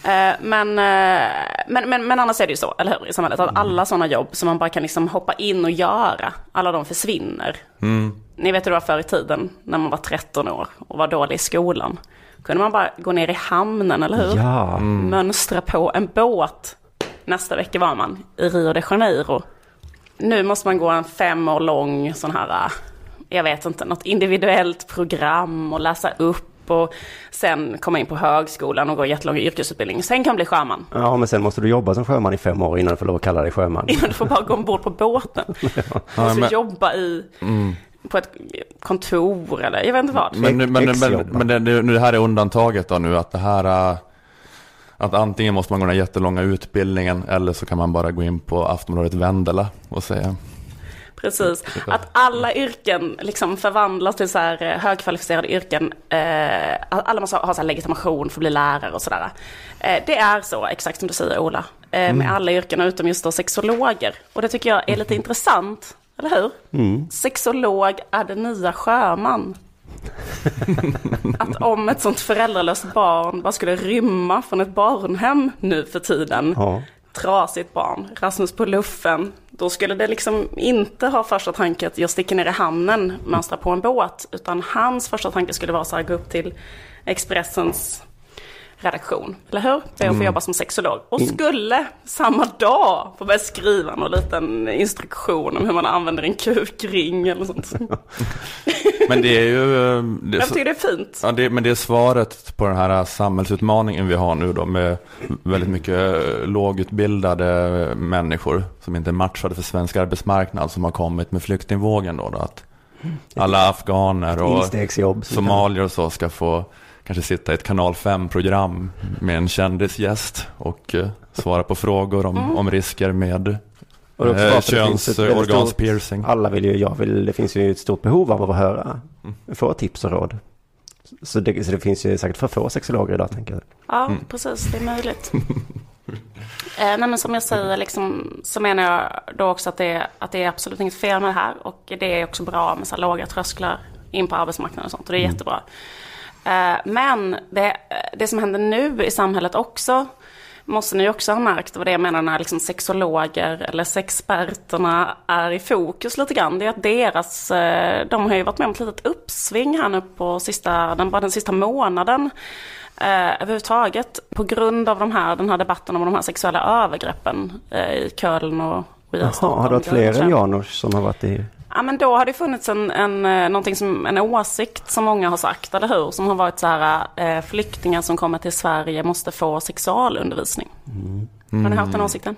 Speaker 2: Eh, men, eh, men, men, men annars är det ju så, eller hur, i samhället, att alla sådana jobb som man bara kan liksom hoppa in och göra, alla de försvinner. Ni vet hur det var förr i tiden, när man var 13 år och var dålig i skolan. Kunde man bara gå ner i hamnen, eller hur?
Speaker 3: Ja,
Speaker 2: Mönstra på en båt. Nästa vecka var man i Rio de Janeiro. Nu måste man gå en fem år lång sån här, äh, jag vet inte, något individuellt program och läsa upp och sen komma in på högskolan och gå jättelång yrkesutbildning. Sen kan man bli sjöman.
Speaker 3: ja, men sen måste du jobba som sjöman i fem år innan du får lov att kalla dig sjöman.
Speaker 2: Du får bara gå ombord på båten. Du måste
Speaker 1: men-
Speaker 2: jobba i, på ett kontor eller jag vet inte vad.
Speaker 1: Men, nu- men, men, men det, det, nu det här är undantaget då nu att det här äh, att antingen måste man gå den här jättelånga utbildningen eller så kan man bara gå in på Aftonbladet Vendela och säga
Speaker 2: Precis. Att alla yrken liksom förvandlas till så här eh, högkvalificerade yrken. Eh, alla måste ha så legitimation för att bli lärare och sådär. Eh, det är så, exakt som du säger Ola. Eh, Med alla yrken utom just då sexologer. Och det tycker jag är lite intressant. Eller hur? Sexolog är det nya sjöman. Att om ett sånt föräldralöst barn bara skulle rymma från ett barnhem nu för tiden
Speaker 3: Ja.
Speaker 2: trasigt barn, Rasmus på luffen, då skulle det liksom inte ha första tanke att jag sticker ner i hamnen, mönstrar på en båt, utan hans första tanke skulle vara så här, gå upp till Expressens redaktion, eller hur? Be att få jobba som sexolog. Och skulle samma dag få börja skriva någon liten instruktion om hur man använder en kukring eller sånt.
Speaker 1: Men det är ju äh, det,
Speaker 2: Jag tycker det är fint.
Speaker 1: Ja, det, men det är svaret på den här samhällsutmaningen vi har nu då med väldigt mycket eh, lågutbildade människor som inte är matchade för svensk arbetsmarknad som har kommit med flyktingvågen då. då att alla afghaner och somalier och så ska få kanske sitta i ett kanal 5-program med en kändisgäst och eh, svara på frågor om, om risker med
Speaker 3: Och det
Speaker 1: eh, könsorganspiercing.
Speaker 3: Alla vill ju, jag vill, det finns ju ett stort behov av att höra, få tips och råd. Så det, så det finns ju säkert för få sexologer idag tänker jag.
Speaker 2: Ja, precis. Det är möjligt. eh, nej, men som jag säger liksom, så menar jag då också att det, är, att det är absolut inget fel med det här. Och det är också bra med så här låga trösklar in på arbetsmarknaden och sånt. Och det är jättebra. Eh, men det, det som händer nu i samhället också måste ni också ha märkt, det var det jag menar när liksom sexologer eller sexperterna är i fokus lite grann. Det är att deras, eh, de har ju varit med om ett litet uppsving här nu på sista, den, bara den sista månaden. Eh, överhuvudtaget på grund av de här, den här debatten om de här sexuella övergreppen eh, i Köln och
Speaker 3: Jaha, har haft
Speaker 2: Jag
Speaker 3: fler än. Janouch som har varit i...
Speaker 2: Ja men då har det funnits en, en, eh, någonting som, en åsikt som många har sagt, eller hur? Som har varit så här, eh, flyktingar som kommer till Sverige måste få sexualundervisning. Har ni hört den åsikten?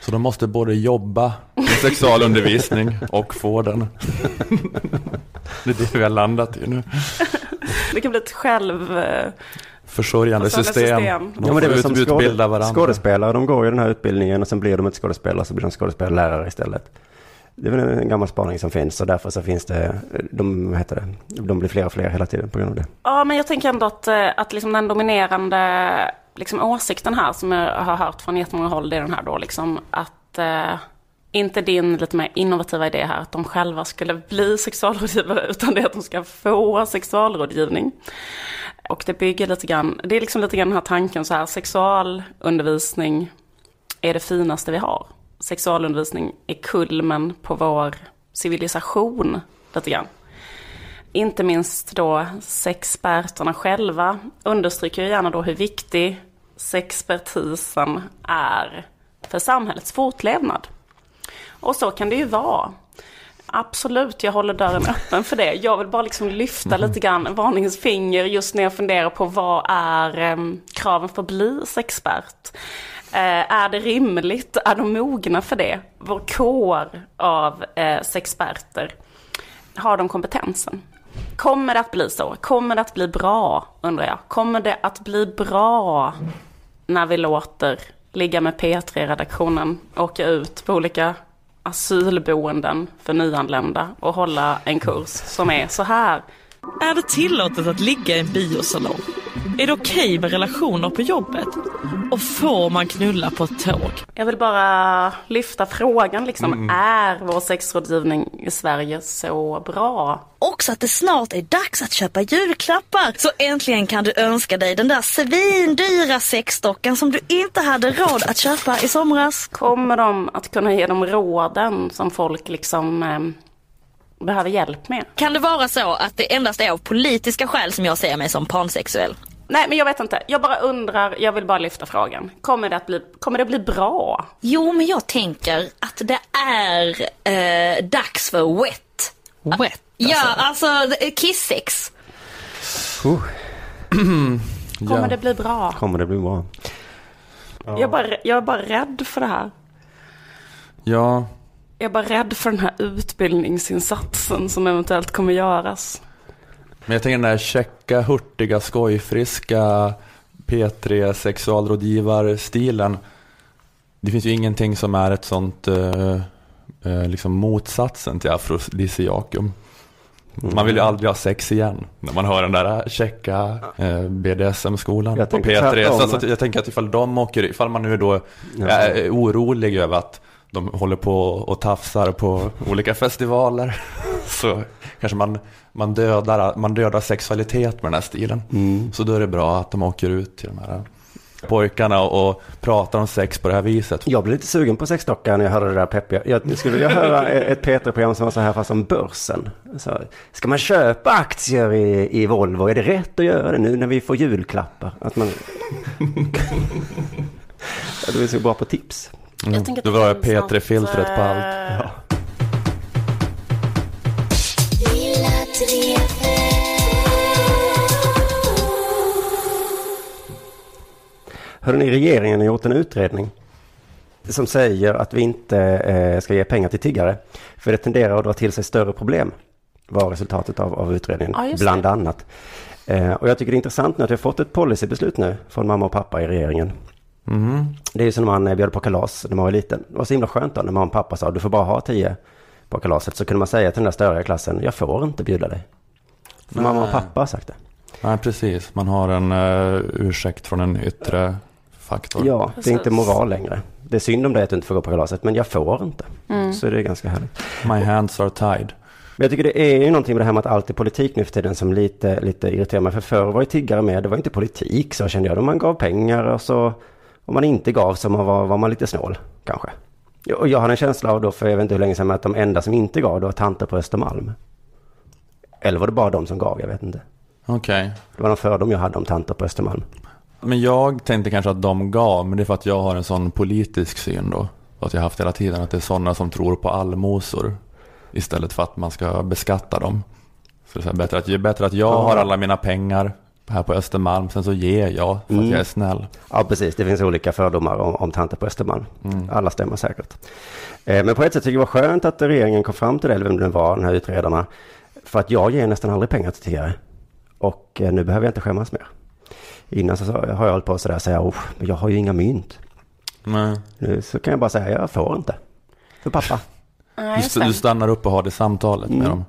Speaker 1: Så de måste både jobba med sexualundervisning och få den. Det är det vi har landat i nu.
Speaker 2: Det kan bli ett själv... eh,
Speaker 1: Försörjande system.
Speaker 2: system.
Speaker 1: De
Speaker 3: Ja, men det är väl
Speaker 1: får
Speaker 3: som
Speaker 1: ut, utbilda varandra.
Speaker 3: skådespelare, de går ju den här utbildningen och sen blir de inte skådespelare så blir de skådespelarlärare istället. Det är väl en gammal spaning som finns och därför så finns det, de, heter det, de blir fler och fler hela tiden på grund av det.
Speaker 2: Ja, men jag tänker ändå att, eh, att liksom den dominerande liksom, åsikten här som jag har hört från jättemånga håll, det är den här då liksom att eh, inte din lite mer innovativa idé här att de själva skulle bli sexualrådgivare utan det är att de ska få sexualrådgivning. Och det bygger lite grann, det är liksom lite grann den här tanken så här, sexualundervisning är det finaste vi har. Sexualundervisning är kulmen på vår civilisation lite grann. Inte minst då sexperterna själva understryker ju gärna då hur viktig sexpertisen är för samhällets fortlevnad. Och så kan det ju vara. Absolut, jag håller dörren öppen för det. Jag vill bara liksom lyfta lite grann varningens finger just när jag funderar på vad är em, kraven för att bli sexpert? Eh, är det rimligt? Är de mogna för det? Vår kår av eh, sexperter, har de kompetensen? Kommer det att bli så? Kommer det att bli bra, undrar jag? Kommer det att bli bra när vi låter Ligga med P3-redaktionen åka ut på olika asylboenden för nyanlända och hålla en kurs som är så här.
Speaker 5: Är det tillåtet att ligga i en biosalong? Är det okej med relationer på jobbet? Och får man knulla på ett tåg?
Speaker 2: Jag vill bara lyfta frågan liksom. Är vår sexrådgivning i Sverige så bra?
Speaker 7: Också att det snart är dags att köpa julklappar. Så äntligen kan du önska dig den där svindyra sexdockan som du inte hade råd att köpa i somras.
Speaker 2: Kommer de att kunna ge de råden som folk liksom eh, behöver hjälp med?
Speaker 7: Kan det vara så att det endast är av politiska skäl som jag ser mig som pansexuell?
Speaker 2: Nej, men jag vet inte. Jag bara undrar, jag vill bara lyfta frågan. Kommer det att bli, kommer det bli bra?
Speaker 7: Jo, men jag tänker att det är eh, dags för wet.
Speaker 5: Wet?
Speaker 7: Ja, alltså kissex.
Speaker 3: Uh,
Speaker 2: Kommer
Speaker 1: Ja.
Speaker 2: det bli bra?
Speaker 3: kommer det bli bra?
Speaker 2: Jag, är bara, jag är bara rädd för det här.
Speaker 1: Ja,
Speaker 2: Jag är bara rädd för den här utbildningsinsatsen som eventuellt kommer göras.
Speaker 1: Men jag tänker den där checka, hurtiga, skojfriska P3 sexualrådgivarstilen. Det finns ju ingenting som är ett sånt eh, eh, liksom motsatsen till afrodisiakum. Man vill ju aldrig ha sex igen när man hör den där checka eh, BDSM-skolan på
Speaker 3: tänker
Speaker 1: P3.
Speaker 3: tvärtom.
Speaker 1: Så, så jag tänker att ifall de åker, ifall man nu då är orolig över att de håller på och tafsar på olika festivaler så kanske man, man, dödar, man dödar sexualitet med den här stilen.
Speaker 3: Mm.
Speaker 1: Så då är det bra att de åker ut till de här pojkarna och, och pratar om sex på det här viset.
Speaker 3: Jag blev lite sugen på sexdockan när jag hörde det där peppiga. Jag skulle vilja höra ett P3-program som var så här fast som börsen. Så, ska man köpa aktier i, i Volvo? Är det rätt att göra det nu när vi får julklappar? Att man... ja, du är så bra på tips.
Speaker 2: Jag tänker att
Speaker 1: Då
Speaker 2: det
Speaker 1: var jag
Speaker 2: finns
Speaker 1: P3-filtret på allt.
Speaker 2: eh,
Speaker 3: Hörde ni, regeringen har gjort en utredning som säger att vi inte eh, ska ge pengar till tiggare. För det tenderar att dra till sig större problem. Var resultatet av, av utredningen,
Speaker 2: Ja,
Speaker 3: bland
Speaker 2: det.
Speaker 3: annat. Eh, och jag tycker det är intressant nu att vi har fått ett policybeslut nu från mamma och pappa i regeringen.
Speaker 1: Mhm.
Speaker 3: Det är ju som när man eh, bjöd på kalas när man var liten. Det var så himla skönt då när mamma och pappa sa du får bara ha tio på kalaset. Så kunde man säga till den där störiga klassen, jag får inte bjuda dig. För mamma och pappa har sagt det.
Speaker 1: Nej, precis. Man har en uh, ursäkt från en yttre faktor.
Speaker 3: Ja, det är inte moral längre. Det är synd om det att du inte får gå på kalaset, men jag får inte. Så det är ganska härligt.
Speaker 1: My hands are tied.
Speaker 3: Men jag tycker det är ju någonting med det här med att allt är politik nu för tiden som lite, lite irriterar mig. För förr var ju tiggare med, det var inte politik så kände jag. Då man gav pengar och så, om man inte gav så man var, var man lite snål kanske. Och jag har en känsla av då, för jag vet inte hur länge sedan, att de enda som inte gav, det var tanter på Östermalm. Eller var det bara de som gav, jag vet inte.
Speaker 1: Okej.
Speaker 3: Det var någon fördom jag hade om tanter på Östermalm.
Speaker 1: Men jag tänkte kanske att de gav, men det är för att jag har en sån politisk syn då. Att jag haft hela tiden, att det är sådana som tror på allmosor. Istället för att man ska beskatta dem. Så det är så bättre, att, det är bättre att jag har alla mina pengar här på Östermalm, sen så ger jag för att jag är snäll.
Speaker 3: Ja, precis. Det finns olika fördomar om, om tanter på Östermalm. Alla stämmer säkert. Eh, men på ett sätt tycker jag det var skönt att regeringen kom fram till det, eller vem det var, den här utredarna. För att jag ger nästan aldrig pengar till tiggare. Och eh, nu behöver jag inte skämmas mer. Innan så har jag hållit på sådär och säga, oh, men jag har ju inga mynt.
Speaker 1: Nej.
Speaker 3: Nu så kan jag bara säga, jag får inte. För pappa.
Speaker 2: Nej,
Speaker 1: Du, du stannar upp och har det samtalet med dem.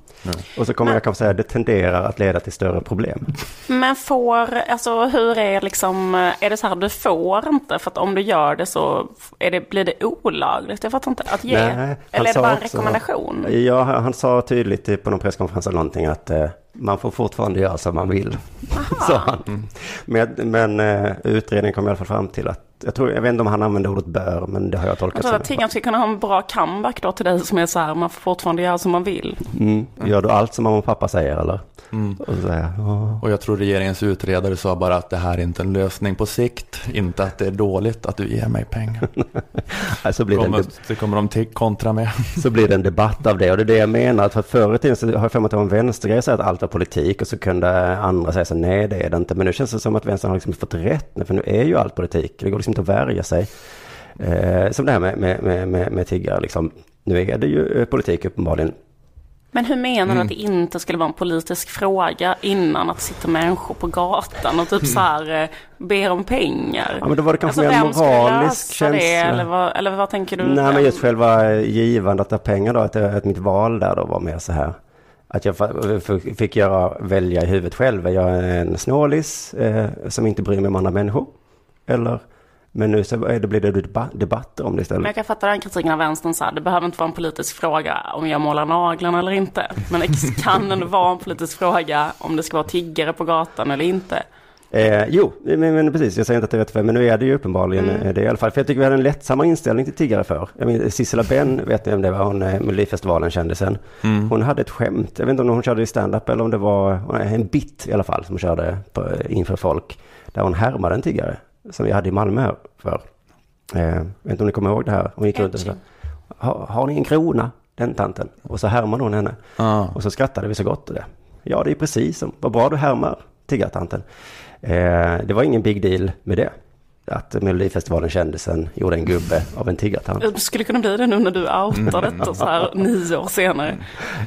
Speaker 3: Och så kommer jag kanske säga, det tenderar att leda till större problem.
Speaker 2: Men får, alltså hur är liksom, är det så här du får inte för att om du gör det så är det, blir det olagligt? Jag fattar inte, att ge?
Speaker 3: Nej,
Speaker 2: Eller är det bara en
Speaker 3: också-
Speaker 2: rekommendation?
Speaker 3: Ja, han sa tydligt på någon presskonferens eller någonting att eh, man får fortfarande göra som man vill. sa han. Men, men eh, utredningen kom i alla fall fram till att, jag, tror, jag vet inte om han använde ordet bör, men det har jag tolkat
Speaker 2: Jag tror att
Speaker 3: som.
Speaker 2: Tiggan ska kunna ha en bra comeback då till dig som är så här, man får fortfarande göra som man vill.
Speaker 3: Mm. Gör du allt som mamma och pappa säger eller?
Speaker 1: Mm.
Speaker 3: Och så "Ja."
Speaker 1: Och jag tror regeringens utredare sa bara att det här är inte en lösning på sikt. Inte att det är dåligt att du ger mig pengar.
Speaker 3: Nej, så, blir det
Speaker 1: Kommer,
Speaker 3: deb-
Speaker 1: det kommer de till kontra med.
Speaker 3: så blir det en debatt av det. Och det är det jag menar. För förr i tiden så har jag för mig att det var en vänstergrej att säga att allt var politik. Och så kunde andra säga så nej det är det inte. Men nu känns det som att vänstern har liksom fått rätt. För nu är ju allt politik. Det går liksom inte att värja sig. Eh, som det här med, med, med, med, tiggare liksom. Nu är det ju eh, politik uppenbarligen.
Speaker 2: Men hur menar
Speaker 3: Mm.
Speaker 2: du att det inte skulle vara en politisk fråga innan att sitta människor på gatan och typ så här eh, ber om pengar?
Speaker 3: Ja men då var det kanske
Speaker 2: Alltså
Speaker 3: mer en moralisk känsla.
Speaker 2: det? Eller vad, eller vad tänker du?
Speaker 3: Nej men just själva givandet av pengar då. Att, att mitt val där då var mer så här. Att jag fick göra, välja i huvudet själv. Är jag en snålis eh, som inte bryr mig om andra människor? Eller, men nu så är det, blir det deba- debatter om det
Speaker 2: Men
Speaker 3: istället.
Speaker 2: jag kan fatta den kritiken av vänstern så här, det behöver inte vara en politisk fråga om jag målar naglarna eller inte. Men det kan ändå vara en politisk fråga om det ska vara tiggare på gatan eller inte.
Speaker 3: Eh, jo, men, men precis, jag säger inte att det är rätt för men nu är det ju uppenbarligen
Speaker 2: Mm.
Speaker 3: eh, det i alla fall. För jag tycker vi hade en lättsammare inställning till tiggare för. Jag menar, Sissela Benn, vet ni vem det var, hon eh, Melodifestivalen kändisen. Hon hade ett skämt, jag vet inte om hon körde i stand-up eller om det var eh, en bit i alla fall som hon körde på, inför folk. Där hon härmade en tiggare som vi hade i Malmö för. Eh, jag vet inte om ni kommer ihåg det här? Hon gick runt och sa, har, har ni en krona? Den tanten. Och så härmade hon henne.
Speaker 1: Ah.
Speaker 3: Och så skrattade vi så gott åt det. Ja, det är precis som, vad bra du härmar tiggartanten. Eh, det var ingen big deal med det. Att Melodifestivalen kändisen gjorde en gubbe av en tiggartant.
Speaker 2: Det skulle kunna bli det nu när du outar detta så här nio år senare.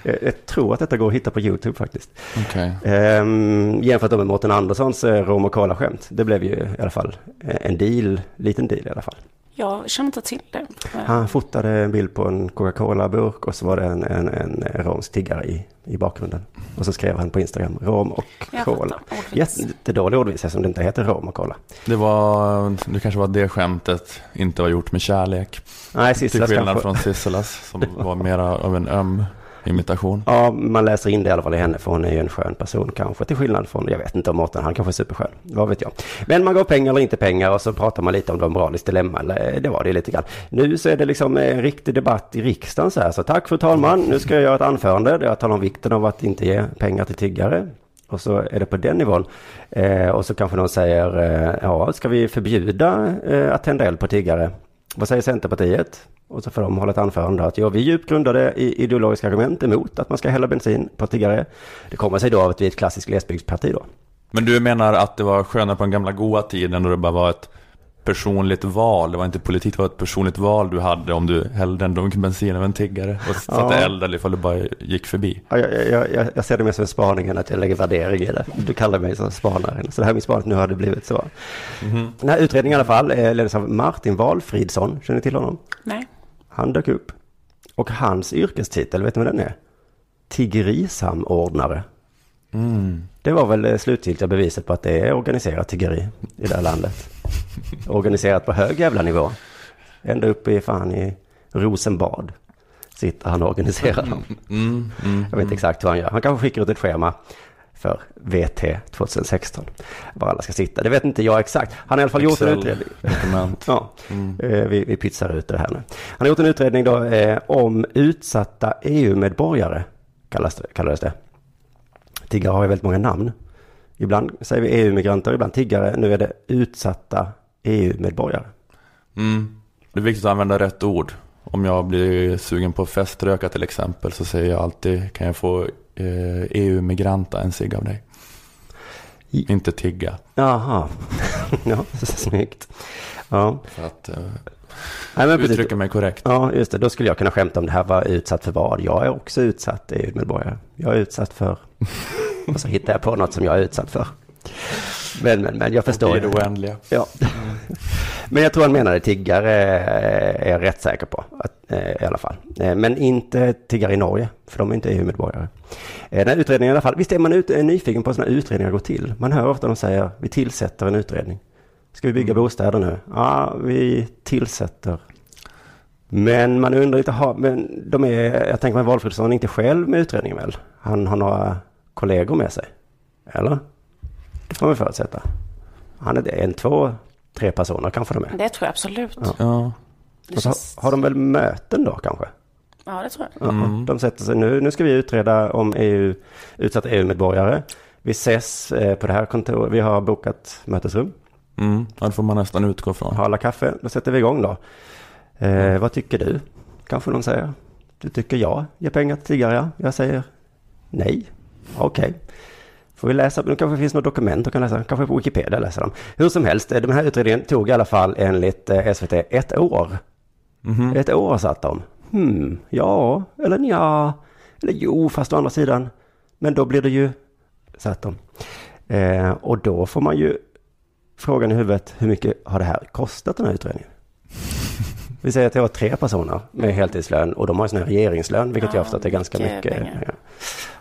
Speaker 3: Jag, jag tror att detta går att hitta på YouTube faktiskt.
Speaker 1: Okej.
Speaker 3: Ehm, jämfört med Mårten Anderssons eh, rom och cola-skämt. Det blev ju i alla fall eh, en deal, liten deal i alla fall.
Speaker 2: Jag känner inte till det.
Speaker 3: Han fotade en bild på en Coca-Cola-burk och så var det en, en, en romsk tiggare i, i bakgrunden. Och så skrev han på Instagram, rom och
Speaker 2: Jag
Speaker 3: cola. Jättedålig ordvits eftersom det inte heter rom och cola.
Speaker 1: Det var, det kanske var det skämtet inte var gjort med kärlek.
Speaker 3: Nej,
Speaker 1: Till
Speaker 3: Sissela
Speaker 1: skillnad
Speaker 3: kanske...
Speaker 1: från Sisselas som var mera av en öm imitation.
Speaker 3: Ja, man läser in det i alla fall i henne för hon är ju en skön person kanske. Till skillnad från, jag vet inte om Mårten, han kanske är superskön. Vad vet jag. Men man gav pengar eller inte pengar och så pratar man lite om de moraliskt dilemma. Eller, eh, Det var det lite grann. Nu så är det liksom en riktig debatt i riksdagen så här. Så tack fru talman, nu ska jag göra ett anförande där jag talar om vikten av att inte ge pengar till tiggare. Och så är det på den nivån. Eh, och så kanske någon säger, eh, ja, ska vi förbjuda eh, att tända eld på tiggare? Vad säger Centerpartiet? Och så får de hålla ett anförande att ja, vi är djupt grundade i ideologiska argument emot att man ska hälla bensin på tiggare. Det kommer sig då av att vi är ett klassiskt glesbygdsparti då.
Speaker 1: Men du menar att det var skönare på den gamla goa tiden då det bara var ett personligt val. Det var inte politik, det var ett personligt val du hade om du hällde en dunk bensin av en tiggare och satte
Speaker 3: Ja.
Speaker 1: eld eller ifall du bara gick förbi.
Speaker 3: Ja, jag, jag, jag, jag ser det mer som en spaning än att jag lägger värdering i det. Du kallar mig som spanare. Så det här är min spaning, nu har det blivit så. Den här utredningen i alla fall eh, leddes av Martin Valfridsson. Känner ni till honom?
Speaker 2: Nej.
Speaker 3: Han dök upp. Och hans yrkestitel, vet ni vad den är? Tiggerisamordnare. Det var väl det slutgiltiga beviset på att det är organiserat tiggeri i det här landet. Organiserat på hög jävla nivå. Ända uppe i fan i Rosenbad sitter han och organiserar dem.
Speaker 1: Mm, mm,
Speaker 3: Jag vet inte exakt hur han gör. Han kanske skickar ut ett schema för VT 2016. Var alla ska sitta. Det vet inte jag exakt. Han har i alla fall gjort en
Speaker 1: Excel,
Speaker 3: utredning.
Speaker 1: Dokument.
Speaker 3: Ja, eh, vi, vi pytsar ut det här nu. Han har gjort en utredning då eh, om utsatta EU-medborgare, kallas det, kallades det. Tiggare har ju väldigt många namn. Ibland säger vi EU-migranter, ibland tiggare. Nu är det utsatta EU-medborgare.
Speaker 1: Mm. Det är viktigt att använda rätt ord. Om jag blir sugen på feströka till exempel så säger jag alltid kan jag få eh, EU-migranta en cigg av dig.
Speaker 3: I-
Speaker 1: Inte tigga.
Speaker 3: Jaha, ja, snyggt. Ja,
Speaker 1: För att eh,
Speaker 3: Nej, men precis.
Speaker 1: uttrycka mig korrekt.
Speaker 3: Ja, just det. Då skulle jag kunna skämta om det här var utsatt för vad. Jag är också utsatt EU-medborgare. Jag är utsatt för... Och så hittar jag på något som jag är utsatt för. Men, men, men jag förstår.
Speaker 1: Det är det oändliga.
Speaker 3: Ja. Men jag tror han menade tiggare eh, är jag rätt säker på. Eh, I alla fall. Eh, Men inte tiggare i Norge. För de är inte EU-medborgare. Den här utredningen i alla fall. Visst är man nyfiken på hur sådana utredningar går till? Man hör ofta de säger vi tillsätter en utredning. Ska vi bygga bostäder nu? Ja, vi tillsätter. Men man undrar inte, ha, men de är, jag tänker mig Valfridsson är inte själv med utredningen väl? Han har några kollegor med sig. Eller? Det får man förutsätta. Han är en, två, tre personer kanske de är.
Speaker 2: Det tror jag absolut.
Speaker 3: Ja.
Speaker 1: Ja.
Speaker 3: Så
Speaker 2: känns...
Speaker 3: har de väl möten då kanske?
Speaker 2: Ja, det tror jag.
Speaker 3: Ja, De sätter sig nu, nu ska vi utreda om EU, utsatta EU-medborgare. Vi ses eh, på det här kontoret, vi har bokat mötesrum.
Speaker 1: Mm. ja, det får man nästan utgå från.
Speaker 3: Har alla kaffe, då sätter vi igång då. Eh, vad tycker du? Kanske någon säger. Du tycker jag ger pengar till tiggare, ja. Jag säger nej. Okej. Får vi läsa, nu kanske finns något dokument att kan läsa, kanske på Wikipedia läser de. Hur som helst, eh, den här utredningen tog i alla fall enligt eh, SVT ett år.
Speaker 1: Mhm.
Speaker 3: Ett år satt de. Hmm, ja, eller ja, eller jo, fast å andra sidan. Men då blir det ju, satt de. Eh, och då får man ju frågan i huvudet, hur mycket har det här kostat den här utredningen? Vi säger att det var tre personer med heltidslön och de har sån här regeringslön, vilket
Speaker 2: Ja,
Speaker 3: jag har förstått är ganska
Speaker 2: mycket
Speaker 3: mycket.
Speaker 2: pengar.
Speaker 3: Ja.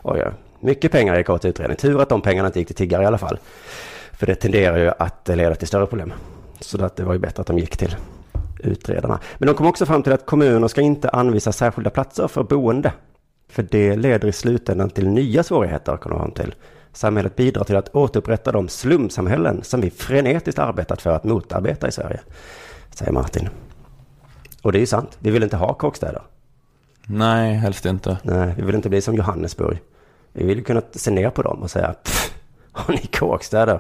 Speaker 3: Oj. Mycket pengar i kort utredning. Tur att de pengarna inte gick till tiggare i alla fall. För det tenderar ju att leda till större problem. Så att det var ju bättre att de gick till utredarna. Men de kom också fram till att kommuner ska inte anvisa särskilda platser för boende. För det leder i slutändan till nya svårigheter, kom de fram till. Samhället bidrar till att återupprätta de slumsamhällen som vi frenetiskt arbetat för att motarbeta i Sverige, säger Martin. Och det är ju sant, vi vill inte ha kåkstäder.
Speaker 1: Nej, helst inte.
Speaker 3: Nej, vi vill inte bli som Johannesburg. Vi vill kunna se ner på dem och säga, "Pff, har ni kåkstäder?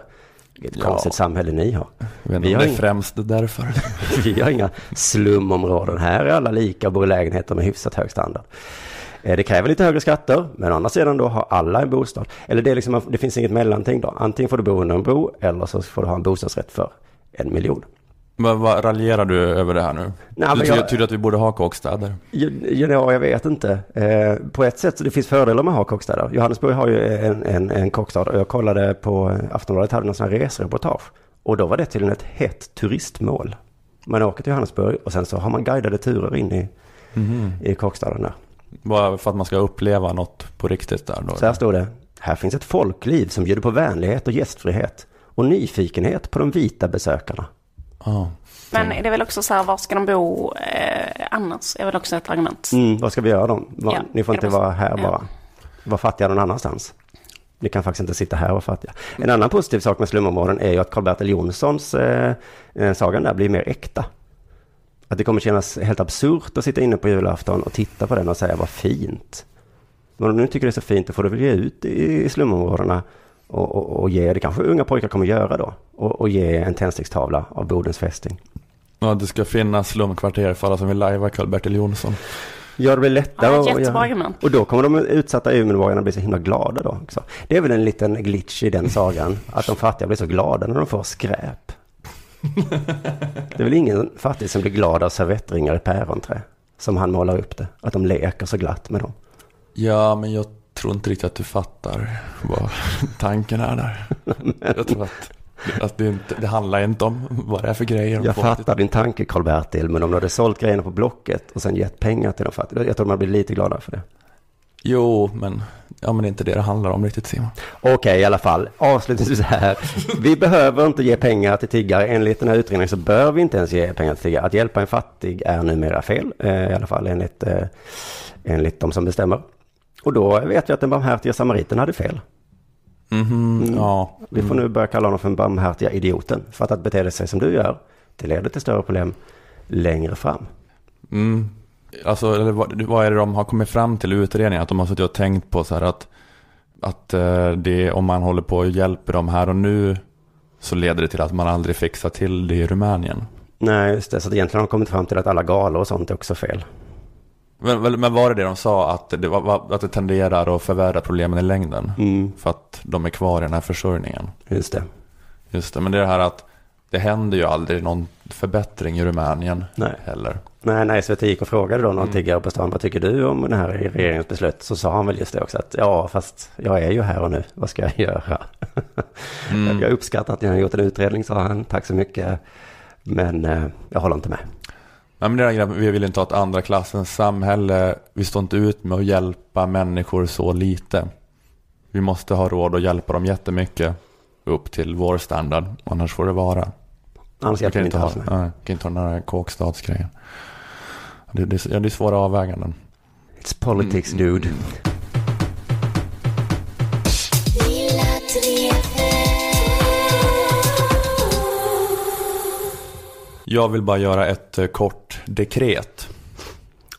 Speaker 3: Vilket
Speaker 1: Ja.
Speaker 3: konstigt samhälle ni har. Vi har
Speaker 1: det är
Speaker 3: inga-
Speaker 1: främst därför.
Speaker 3: Vi har inga slumområden. Här är alla lika och bor i lägenheter med hyfsat hög standard. Eh, Det kräver lite högre skatter, men å andra sidan då har alla en bostad. Eller det, liksom, det finns inget mellanting då. Antingen får du bo under en bro eller så får du ha en bostadsrätt för en miljon.
Speaker 1: Vad, vad raljerar du över det här nu?
Speaker 3: Nej,
Speaker 1: du
Speaker 3: men
Speaker 1: tycker,
Speaker 3: jag-
Speaker 1: tycker att vi borde ha kåkstäder?
Speaker 3: Ja, ja, jag vet inte. Eh, på ett sätt så det finns fördelar med att ha kockstäder. Johannesburg har ju en, en, en kockstad och jag kollade på Aftonbladet hade någon sån här resereportage. Och då var det tydligen ett hett turistmål. Man åker till Johannesburg och sen så har man guidade turer in i, i kockstaden där.
Speaker 1: Bara för att man ska uppleva något på riktigt där då?
Speaker 3: Så här står det. Här finns ett folkliv som bjuder på vänlighet och gästfrihet. Och nyfikenhet på de vita besökarna.
Speaker 1: Ja.
Speaker 2: Men det är väl också så här, var ska de bo eh, annars? är väl också ett argument.
Speaker 3: Mm, vad ska vi göra då? Va-
Speaker 2: Ja,
Speaker 3: Ni får inte vara här
Speaker 2: ja.
Speaker 3: bara. Var fattiga någon annanstans. Ni kan faktiskt inte sitta här och vara fattiga. En annan positiv sak med slumområden är ju att Karl-Bertil Jonssons eh, eh, sagan där blir mer äkta. Att det kommer kännas helt absurt att sitta inne på julafton och titta på den och säga vad fint. Men om du nu tycker det är så fint, då får du väl ge ut i slumområdena och, och, och ge, det kanske unga pojkar kommer göra då, och, och ge en tändstickstavla av Bodens fästing.
Speaker 1: ja, det ska finnas slumkvarter för alla som vill lajva Karl-Bertil Jonsson.
Speaker 3: Gör det väl lättare
Speaker 2: Ja,
Speaker 3: att
Speaker 2: jättebra
Speaker 3: göra.
Speaker 2: argument.
Speaker 3: Och då kommer de utsatta EU-medborgarna bli så himla glada då också. Det är väl en liten glitch i den sagan, att de fattiga blir så glada när de får skräp. Det är väl ingen fattig som blir glad av servettringar i päronträ, som han målar upp det. Att de leker så glatt med dem.
Speaker 1: Ja, men jag tror inte riktigt att du fattar vad tanken är där. Jag tror att, att det, inte, det handlar inte om vad det är för grejer.
Speaker 3: Jag fattar din tanke Karl-Bertil, men om du hade sålt grejerna på Blocket och sen gett pengar till de fattiga, jag tror man blir lite gladare för det.
Speaker 1: Jo, men, ja, men det är inte det det handlar om riktigt Simon.
Speaker 3: Okej, i alla fall. Avslutningsvis här. Vi behöver inte ge pengar till tiggare. Enligt den här utredningen så bör vi inte ens ge pengar till tiggare. Att hjälpa en fattig är numera fel. eh, I alla fall enligt, eh, enligt de som bestämmer. Och då vet jag att den barmhärtiga samariten hade fel.
Speaker 1: Mhm,
Speaker 3: Mm.
Speaker 1: ja.
Speaker 3: Vi får nu börja kalla honom för den barmhärtiga idioten. För att, att bete sig som du gör, det leder till större problem längre fram.
Speaker 1: Mm. Alltså, eller vad, vad är det de har kommit fram till i utredningen? Att de har suttit och tänkt på så här att, att eh, det, om man håller på och hjälper dem här och nu så leder det till att man aldrig fixar till det i Rumänien.
Speaker 3: Nej, just det. Så egentligen har de kommit fram till att alla galor och sånt är också fel.
Speaker 1: Men, men- var det det de sa? Att det, att det tenderar att förvärra problemen i längden?
Speaker 3: Mm,
Speaker 1: För att de är kvar i den här försörjningen.
Speaker 3: just det.
Speaker 1: Just det, men det är det här att det händer ju aldrig någon förbättring i Rumänien
Speaker 3: Nej.
Speaker 1: heller.
Speaker 3: Nej, när SVT gick och frågade då någon
Speaker 1: Mm.
Speaker 3: tiggare på stan, vad tycker du om den här regeringens beslut? Så sa han väl just det också, att ja, fast jag är ju här och nu, vad ska jag göra?
Speaker 1: Mm.
Speaker 3: Jag uppskattar att ni har gjort en utredning, sa han, tack så mycket. Men eh, jag håller inte med.
Speaker 1: Nej, men det är grejen, vi vill inte ha ett andra klassens samhälle. Vi står inte ut med att hjälpa människor så lite. Vi måste ha råd att hjälpa dem jättemycket upp till vår standard. Annars får det vara.
Speaker 3: Annars hjälper vi
Speaker 1: inte
Speaker 3: alls
Speaker 1: vi kan inte ha den här kåkstadsgrejen. Det, det, ja, det är svåra avväganden.
Speaker 3: It's politics,
Speaker 1: Mm.
Speaker 3: dude.
Speaker 1: Jag vill bara göra ett eh, kort dekret.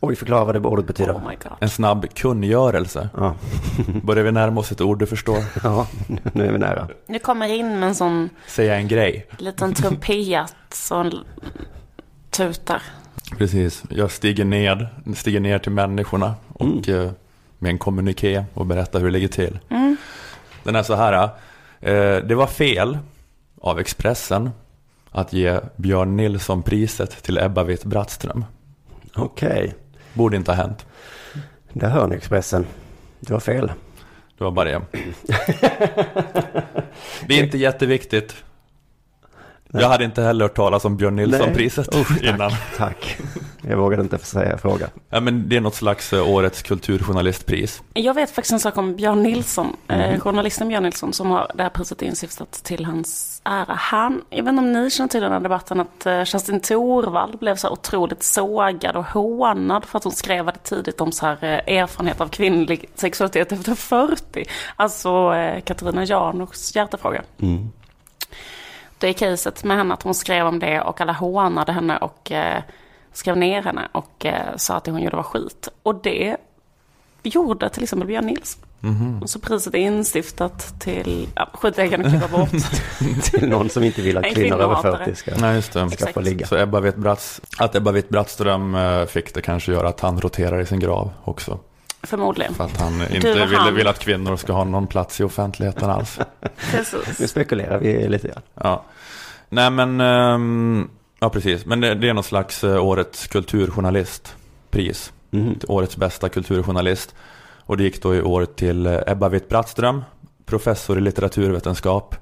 Speaker 3: Oj, förklara vad det ordet betyder.
Speaker 2: Oh my god.
Speaker 1: En snabb kungörelse.
Speaker 3: Ja.
Speaker 1: Börjar vi närma oss ett ord du förstår?
Speaker 3: ja, nu är vi nära.
Speaker 2: Nu kommer in med en sån
Speaker 1: Säga en grej.
Speaker 2: liten trumpet som tutar.
Speaker 1: Precis. Jag stiger ner, stiger ner till människorna och eh, med en kommuniké och berättar hur det ligger till.
Speaker 2: Mm.
Speaker 1: Den är så här. Eh, det var fel av Expressen att ge Björn Nilsson priset till Ebba Witt-Brattström.
Speaker 3: Okej,
Speaker 1: Borde inte ha hänt.
Speaker 3: där hör ni Expressen. Det var fel.
Speaker 1: Det var bara det. Det är inte jätteviktigt. Jag hade inte heller hört talas om Björn Nilsson-priset innan.
Speaker 3: Tack. Jag vågade inte säga fråga.
Speaker 1: Ja, men det är något slags eh, årets kulturjournalistpris.
Speaker 2: Jag vet faktiskt en sak om Björn Nilsson,
Speaker 3: Mhm.
Speaker 2: eh, journalisten Björn Nilsson som har det här priset instiftat till hans ära. Han, jag vet inte om ni känner till den här debatten att eh, Kerstin Thorvall blev så här otroligt sågad och hånad för att hon skrev väldigt tidigt om så här eh, erfarenhet av kvinnlig sexualitet efter 40. Alltså eh, Katarina Janouchs hjärtefråga.
Speaker 3: Mm.
Speaker 2: Det är caset med henne att hon skrev om det och alla hånade henne och eh, skrev ner henne och eh, sa att det hon gjorde var skit. Och det gjorde till exempel Björn Nilsson. Och så priset är instiftat till, ja, skit jag kan klippa bort.
Speaker 3: Till någon som inte vill att
Speaker 2: En
Speaker 3: kvinnor över
Speaker 2: kvinnohatare.
Speaker 3: 40 ska,
Speaker 1: Nej, just det.
Speaker 3: ska få ligga.
Speaker 1: Så Ebba Witt-Bratts, att Ebba Witt-Brattström eh, fick det kanske gör att han roterar i sin grav också.
Speaker 2: Förmodligen.
Speaker 1: För att han inte
Speaker 2: och
Speaker 1: ville,
Speaker 2: han.
Speaker 1: vill att kvinnor ska ha någon plats i offentligheten alls.
Speaker 3: Nu spekulerar vi lite grann.
Speaker 1: Ja. Nej men, ehm, ja precis. Men det, det är någon slags eh, årets kulturjournalistpris. Till Årets bästa kulturjournalist. Och det gick då i år till eh, Ebba Witt-Brattström, professor i litteraturvetenskap,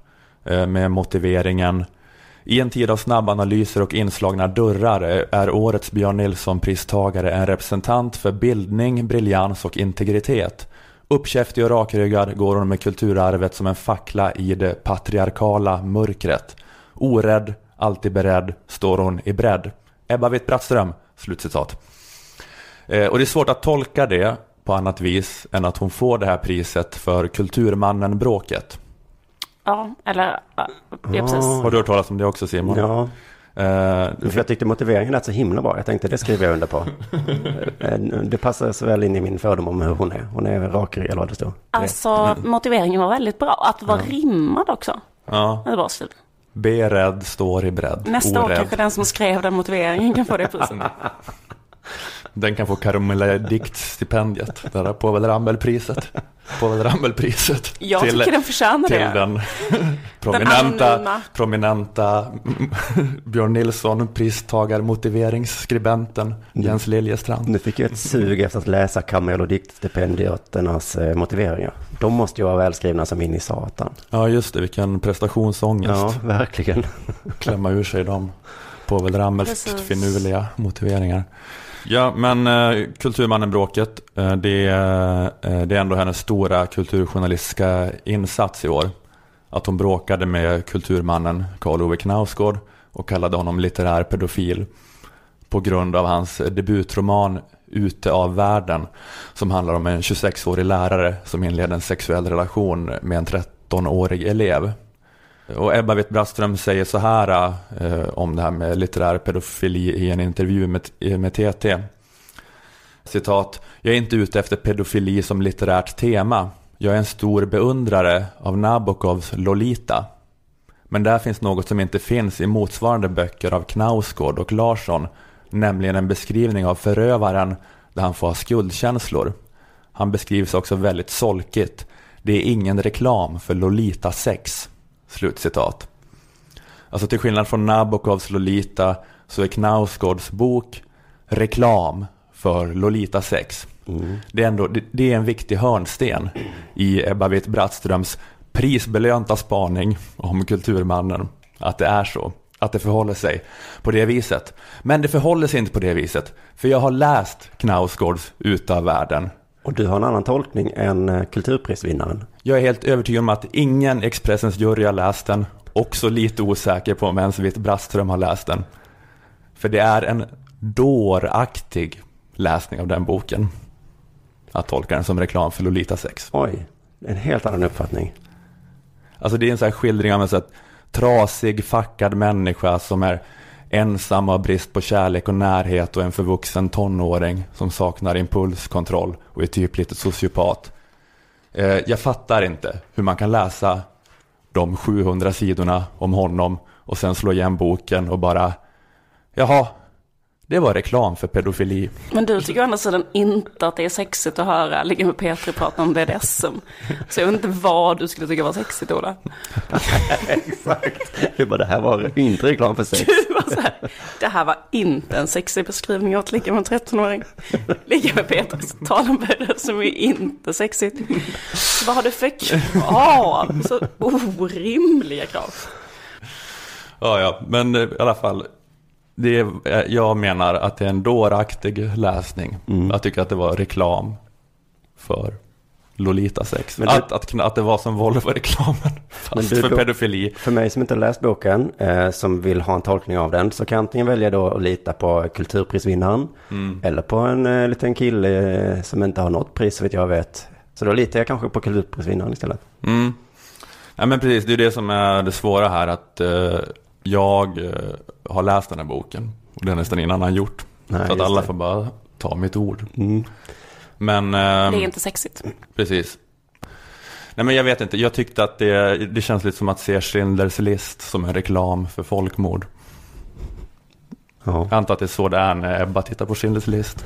Speaker 1: eh, med motiveringen i en tid av snabbanalyser och inslagna dörrar är årets Björn Nilsson-pristagare en representant för bildning, briljans och integritet. Uppkäftig och rakryggad går hon med kulturarvet som en fackla i det patriarkala mörkret. Orädd, alltid beredd, står hon i bredd. Ebba Witt-Brattström, slutcitat. Eh, och det är svårt att tolka det på annat vis än att hon får det här priset för Kulturmannen-bråket.
Speaker 2: Ja, eller ja, ja, precis.
Speaker 1: Har du hört talas om det också Simon?
Speaker 3: Ja,
Speaker 1: Eh,
Speaker 3: för jag tyckte motiveringen lät så himla bra. Jag tänkte det skriver jag under på. Eh, Det passar så väl in i min fördom om hur hon är. Hon är rakryggad eller vad det står.
Speaker 2: Alltså motiveringen var väldigt bra. Att det var rimmad också.
Speaker 1: ja,
Speaker 2: Det var stil.
Speaker 1: beredd står i bredd.
Speaker 2: Nästa år
Speaker 1: Orädd.
Speaker 2: kanske den som skrev den motiveringen kan få det priset.
Speaker 1: Den kan få Karomeladikt-stipendiet. Det där Povel Ramel-priset. Povel Ramel-priset.
Speaker 2: Jag tycker den förtjänar
Speaker 1: till
Speaker 2: det.
Speaker 1: den prominenta,
Speaker 2: anonyma.
Speaker 1: prominenta Björn Nilsson, pristagarmotiveringsskribenten Jens Liljestrand.
Speaker 3: Nu fick jag ett sug efter att läsa Kamel och diktstipendiernas eh, motiveringar. De måste ju vara välskrivna som in i satan.
Speaker 1: Ja, just det. Vilken prestationsångest.
Speaker 3: Ja, verkligen.
Speaker 1: Klämma ur sig de Povel Ramels finurliga motiveringar. Ja, men eh, Kulturmannen-bråket, eh, det, eh, det är ändå hennes stora kulturjournalistiska insats i år. Att hon bråkade med kulturmannen Karl Ove Knausgård och kallade honom litterär pedofil på grund av hans debutroman Ute av världen som handlar om en 26-årig lärare som inleder en sexuell relation med en 13-årig elev. Och Ebba Witt-Brattström säger så här eh, om det här med litterär pedofili i en intervju med, med TT. Citat. Jag är inte ute efter pedofili som litterärt tema. Jag är en stor beundrare av Nabokovs Lolita. Men där finns något som inte finns i motsvarande böcker av Knausgård och Larsson, nämligen en beskrivning av förövaren där han får ha skuldkänslor. Han beskrivs också väldigt solkigt. Det är ingen reklam för Lolita sex. Slutcitat. Alltså till skillnad från Nabokovs Lolita så är Knausgårds bok reklam för Lolita sex. Det, är ändå, det, det är en viktig hörnsten i Ebba Witt-Brattströms prisbelönta spaning om kulturmannen. Att det är så. Att det förhåller sig på det viset. Men det förhåller sig inte på det viset. För jag har läst Knausgårds Utav världen.
Speaker 3: Och du har en annan tolkning än eh, kulturprisvinnaren.
Speaker 1: Jag är helt övertygad om att ingen Expressens jury har läst den. Också lite osäker på om ens Witt-Brattström har läst den. För det är en dåraktig läsning av den boken. Att tolka den som reklam för Lolita sex.
Speaker 3: Oj, en helt annan uppfattning.
Speaker 1: Alltså det är en sån här skildring av en så här trasig, fackad människa som är ensam av brist på kärlek och närhet och en förvuxen tonåring som saknar impulskontroll och är typ lite sociopat. Eh, jag fattar inte hur man kan läsa de 700 sidorna om honom och sen slå igen boken och bara jaha, det var reklam för pedofili.
Speaker 2: Men du tycker å andra sidan inte att det är sexigt att höra Ligga med Petri prata om BDSM. Så jag vet inte vad du skulle tycka var sexigt Ola.
Speaker 3: Exakt. Det bara, det här var inte reklam för sex.
Speaker 2: Du var så här, det här var inte en sexig beskrivning av att ligga med en 13-åring. Ligga med Petri, tala om BDSM är inte sexigt. Vad har du för krav? Så orimliga krav.
Speaker 1: Ja, ja, men eh, i alla fall. Det är, eh, jag menar att det är en dåraktig läsning.
Speaker 3: Mm.
Speaker 1: Jag tycker att det var reklam för Lolita-sex.
Speaker 3: Men du-
Speaker 1: Att, att, att det var som Volvo-reklamen,
Speaker 3: Men
Speaker 1: fast
Speaker 3: du
Speaker 1: för pedofili.
Speaker 3: För mig som inte har läst boken, eh, som vill ha en tolkning av den, så kan jag antingen välja då att lita på kulturprisvinnaren,
Speaker 1: Mm.
Speaker 3: eller på en eh, liten kille eh, som inte har något pris, så vet jag vet. Så då litar jag kanske på kulturprisvinnaren istället.
Speaker 1: Mm. Ja, men precis, det är det som är det svåra här. Att eh, jag eh, har läst den här boken. Och det har nästan ingen annan gjort.
Speaker 3: Nej,
Speaker 1: så att alla
Speaker 3: det.
Speaker 1: får bara ta mitt ord.
Speaker 3: Mm.
Speaker 1: Men...
Speaker 2: Det
Speaker 1: ehm,
Speaker 2: är inte sexigt.
Speaker 1: Precis. Nej men jag vet inte, jag tyckte att det, det känns lite som att se Schindler's list som en reklam för folkmord.
Speaker 3: Ja.
Speaker 1: Jag antar att det är så det är när Ebba tittar på Schindler's list.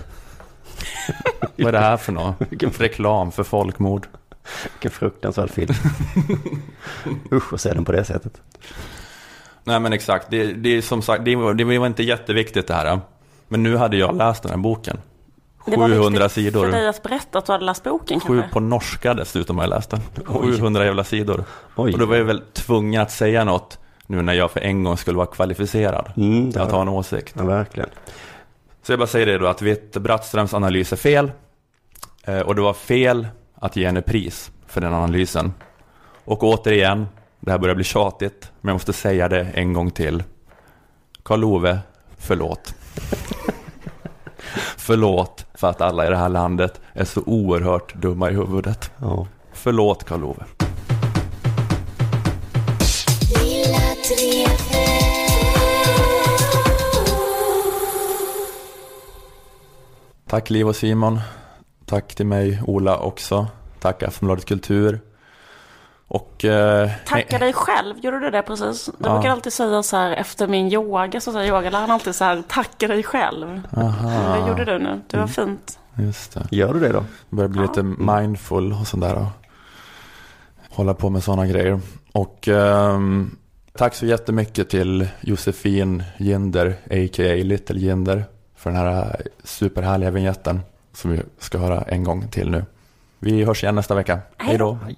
Speaker 1: Vad är det här för något? Reklam för folkmord.
Speaker 3: Vilken fruktansvärd film. Usch att se den på det sättet.
Speaker 1: Nej men exakt, det, det är som sagt, det var, det var inte jätteviktigt det här. Men nu hade jag läst den här boken.
Speaker 2: Det var
Speaker 1: 700
Speaker 2: viktigt
Speaker 1: sidor.
Speaker 2: för dig att berätta att du hade läst boken
Speaker 1: Sju
Speaker 2: kanske?
Speaker 1: på norska dessutom har jag läst den.
Speaker 3: Oj.
Speaker 1: 700 jävla sidor.
Speaker 3: Oj.
Speaker 1: Och då var jag väl tvungen att säga något nu när jag för en gång skulle vara kvalificerad.
Speaker 3: Mm,
Speaker 1: att ha en åsikt.
Speaker 3: Ja, verkligen.
Speaker 1: Så jag bara säger det då att Vitt Brattströms analys är fel. Eh, och det var fel att ge henne pris för den analysen. Och återigen, det här börjar bli tjatigt, men jag måste säga det en gång till. Karl Ove, förlåt. förlåt för att alla i det här landet är så oerhört dumma i huvudet.
Speaker 3: Ja.
Speaker 1: Förlåt Karl Ove.
Speaker 8: Lilla
Speaker 1: Tack Liv och Simon. Tack till mig, Ola också. Tack Aftonbladet Kultur. Och... Eh,
Speaker 2: Tacka dig själv, gjorde du det precis? Du
Speaker 1: Ja.
Speaker 2: brukar alltid säga så här efter min yoga, så säger yogaläraren alltid så här, tacka dig själv.
Speaker 1: Aha.
Speaker 2: Det gjorde du nu, det var fint.
Speaker 1: Just det.
Speaker 3: Gör du det då?
Speaker 1: Börjar bli lite mindful och sådär. Och hålla på med sådana grejer. Och ehm, tack så jättemycket till Josefin Ginder, a.k.a. Little Ginder, för den här superhärliga vignetten som vi ska höra en gång till nu. Vi hörs igen nästa vecka. Hej då!
Speaker 2: Hej.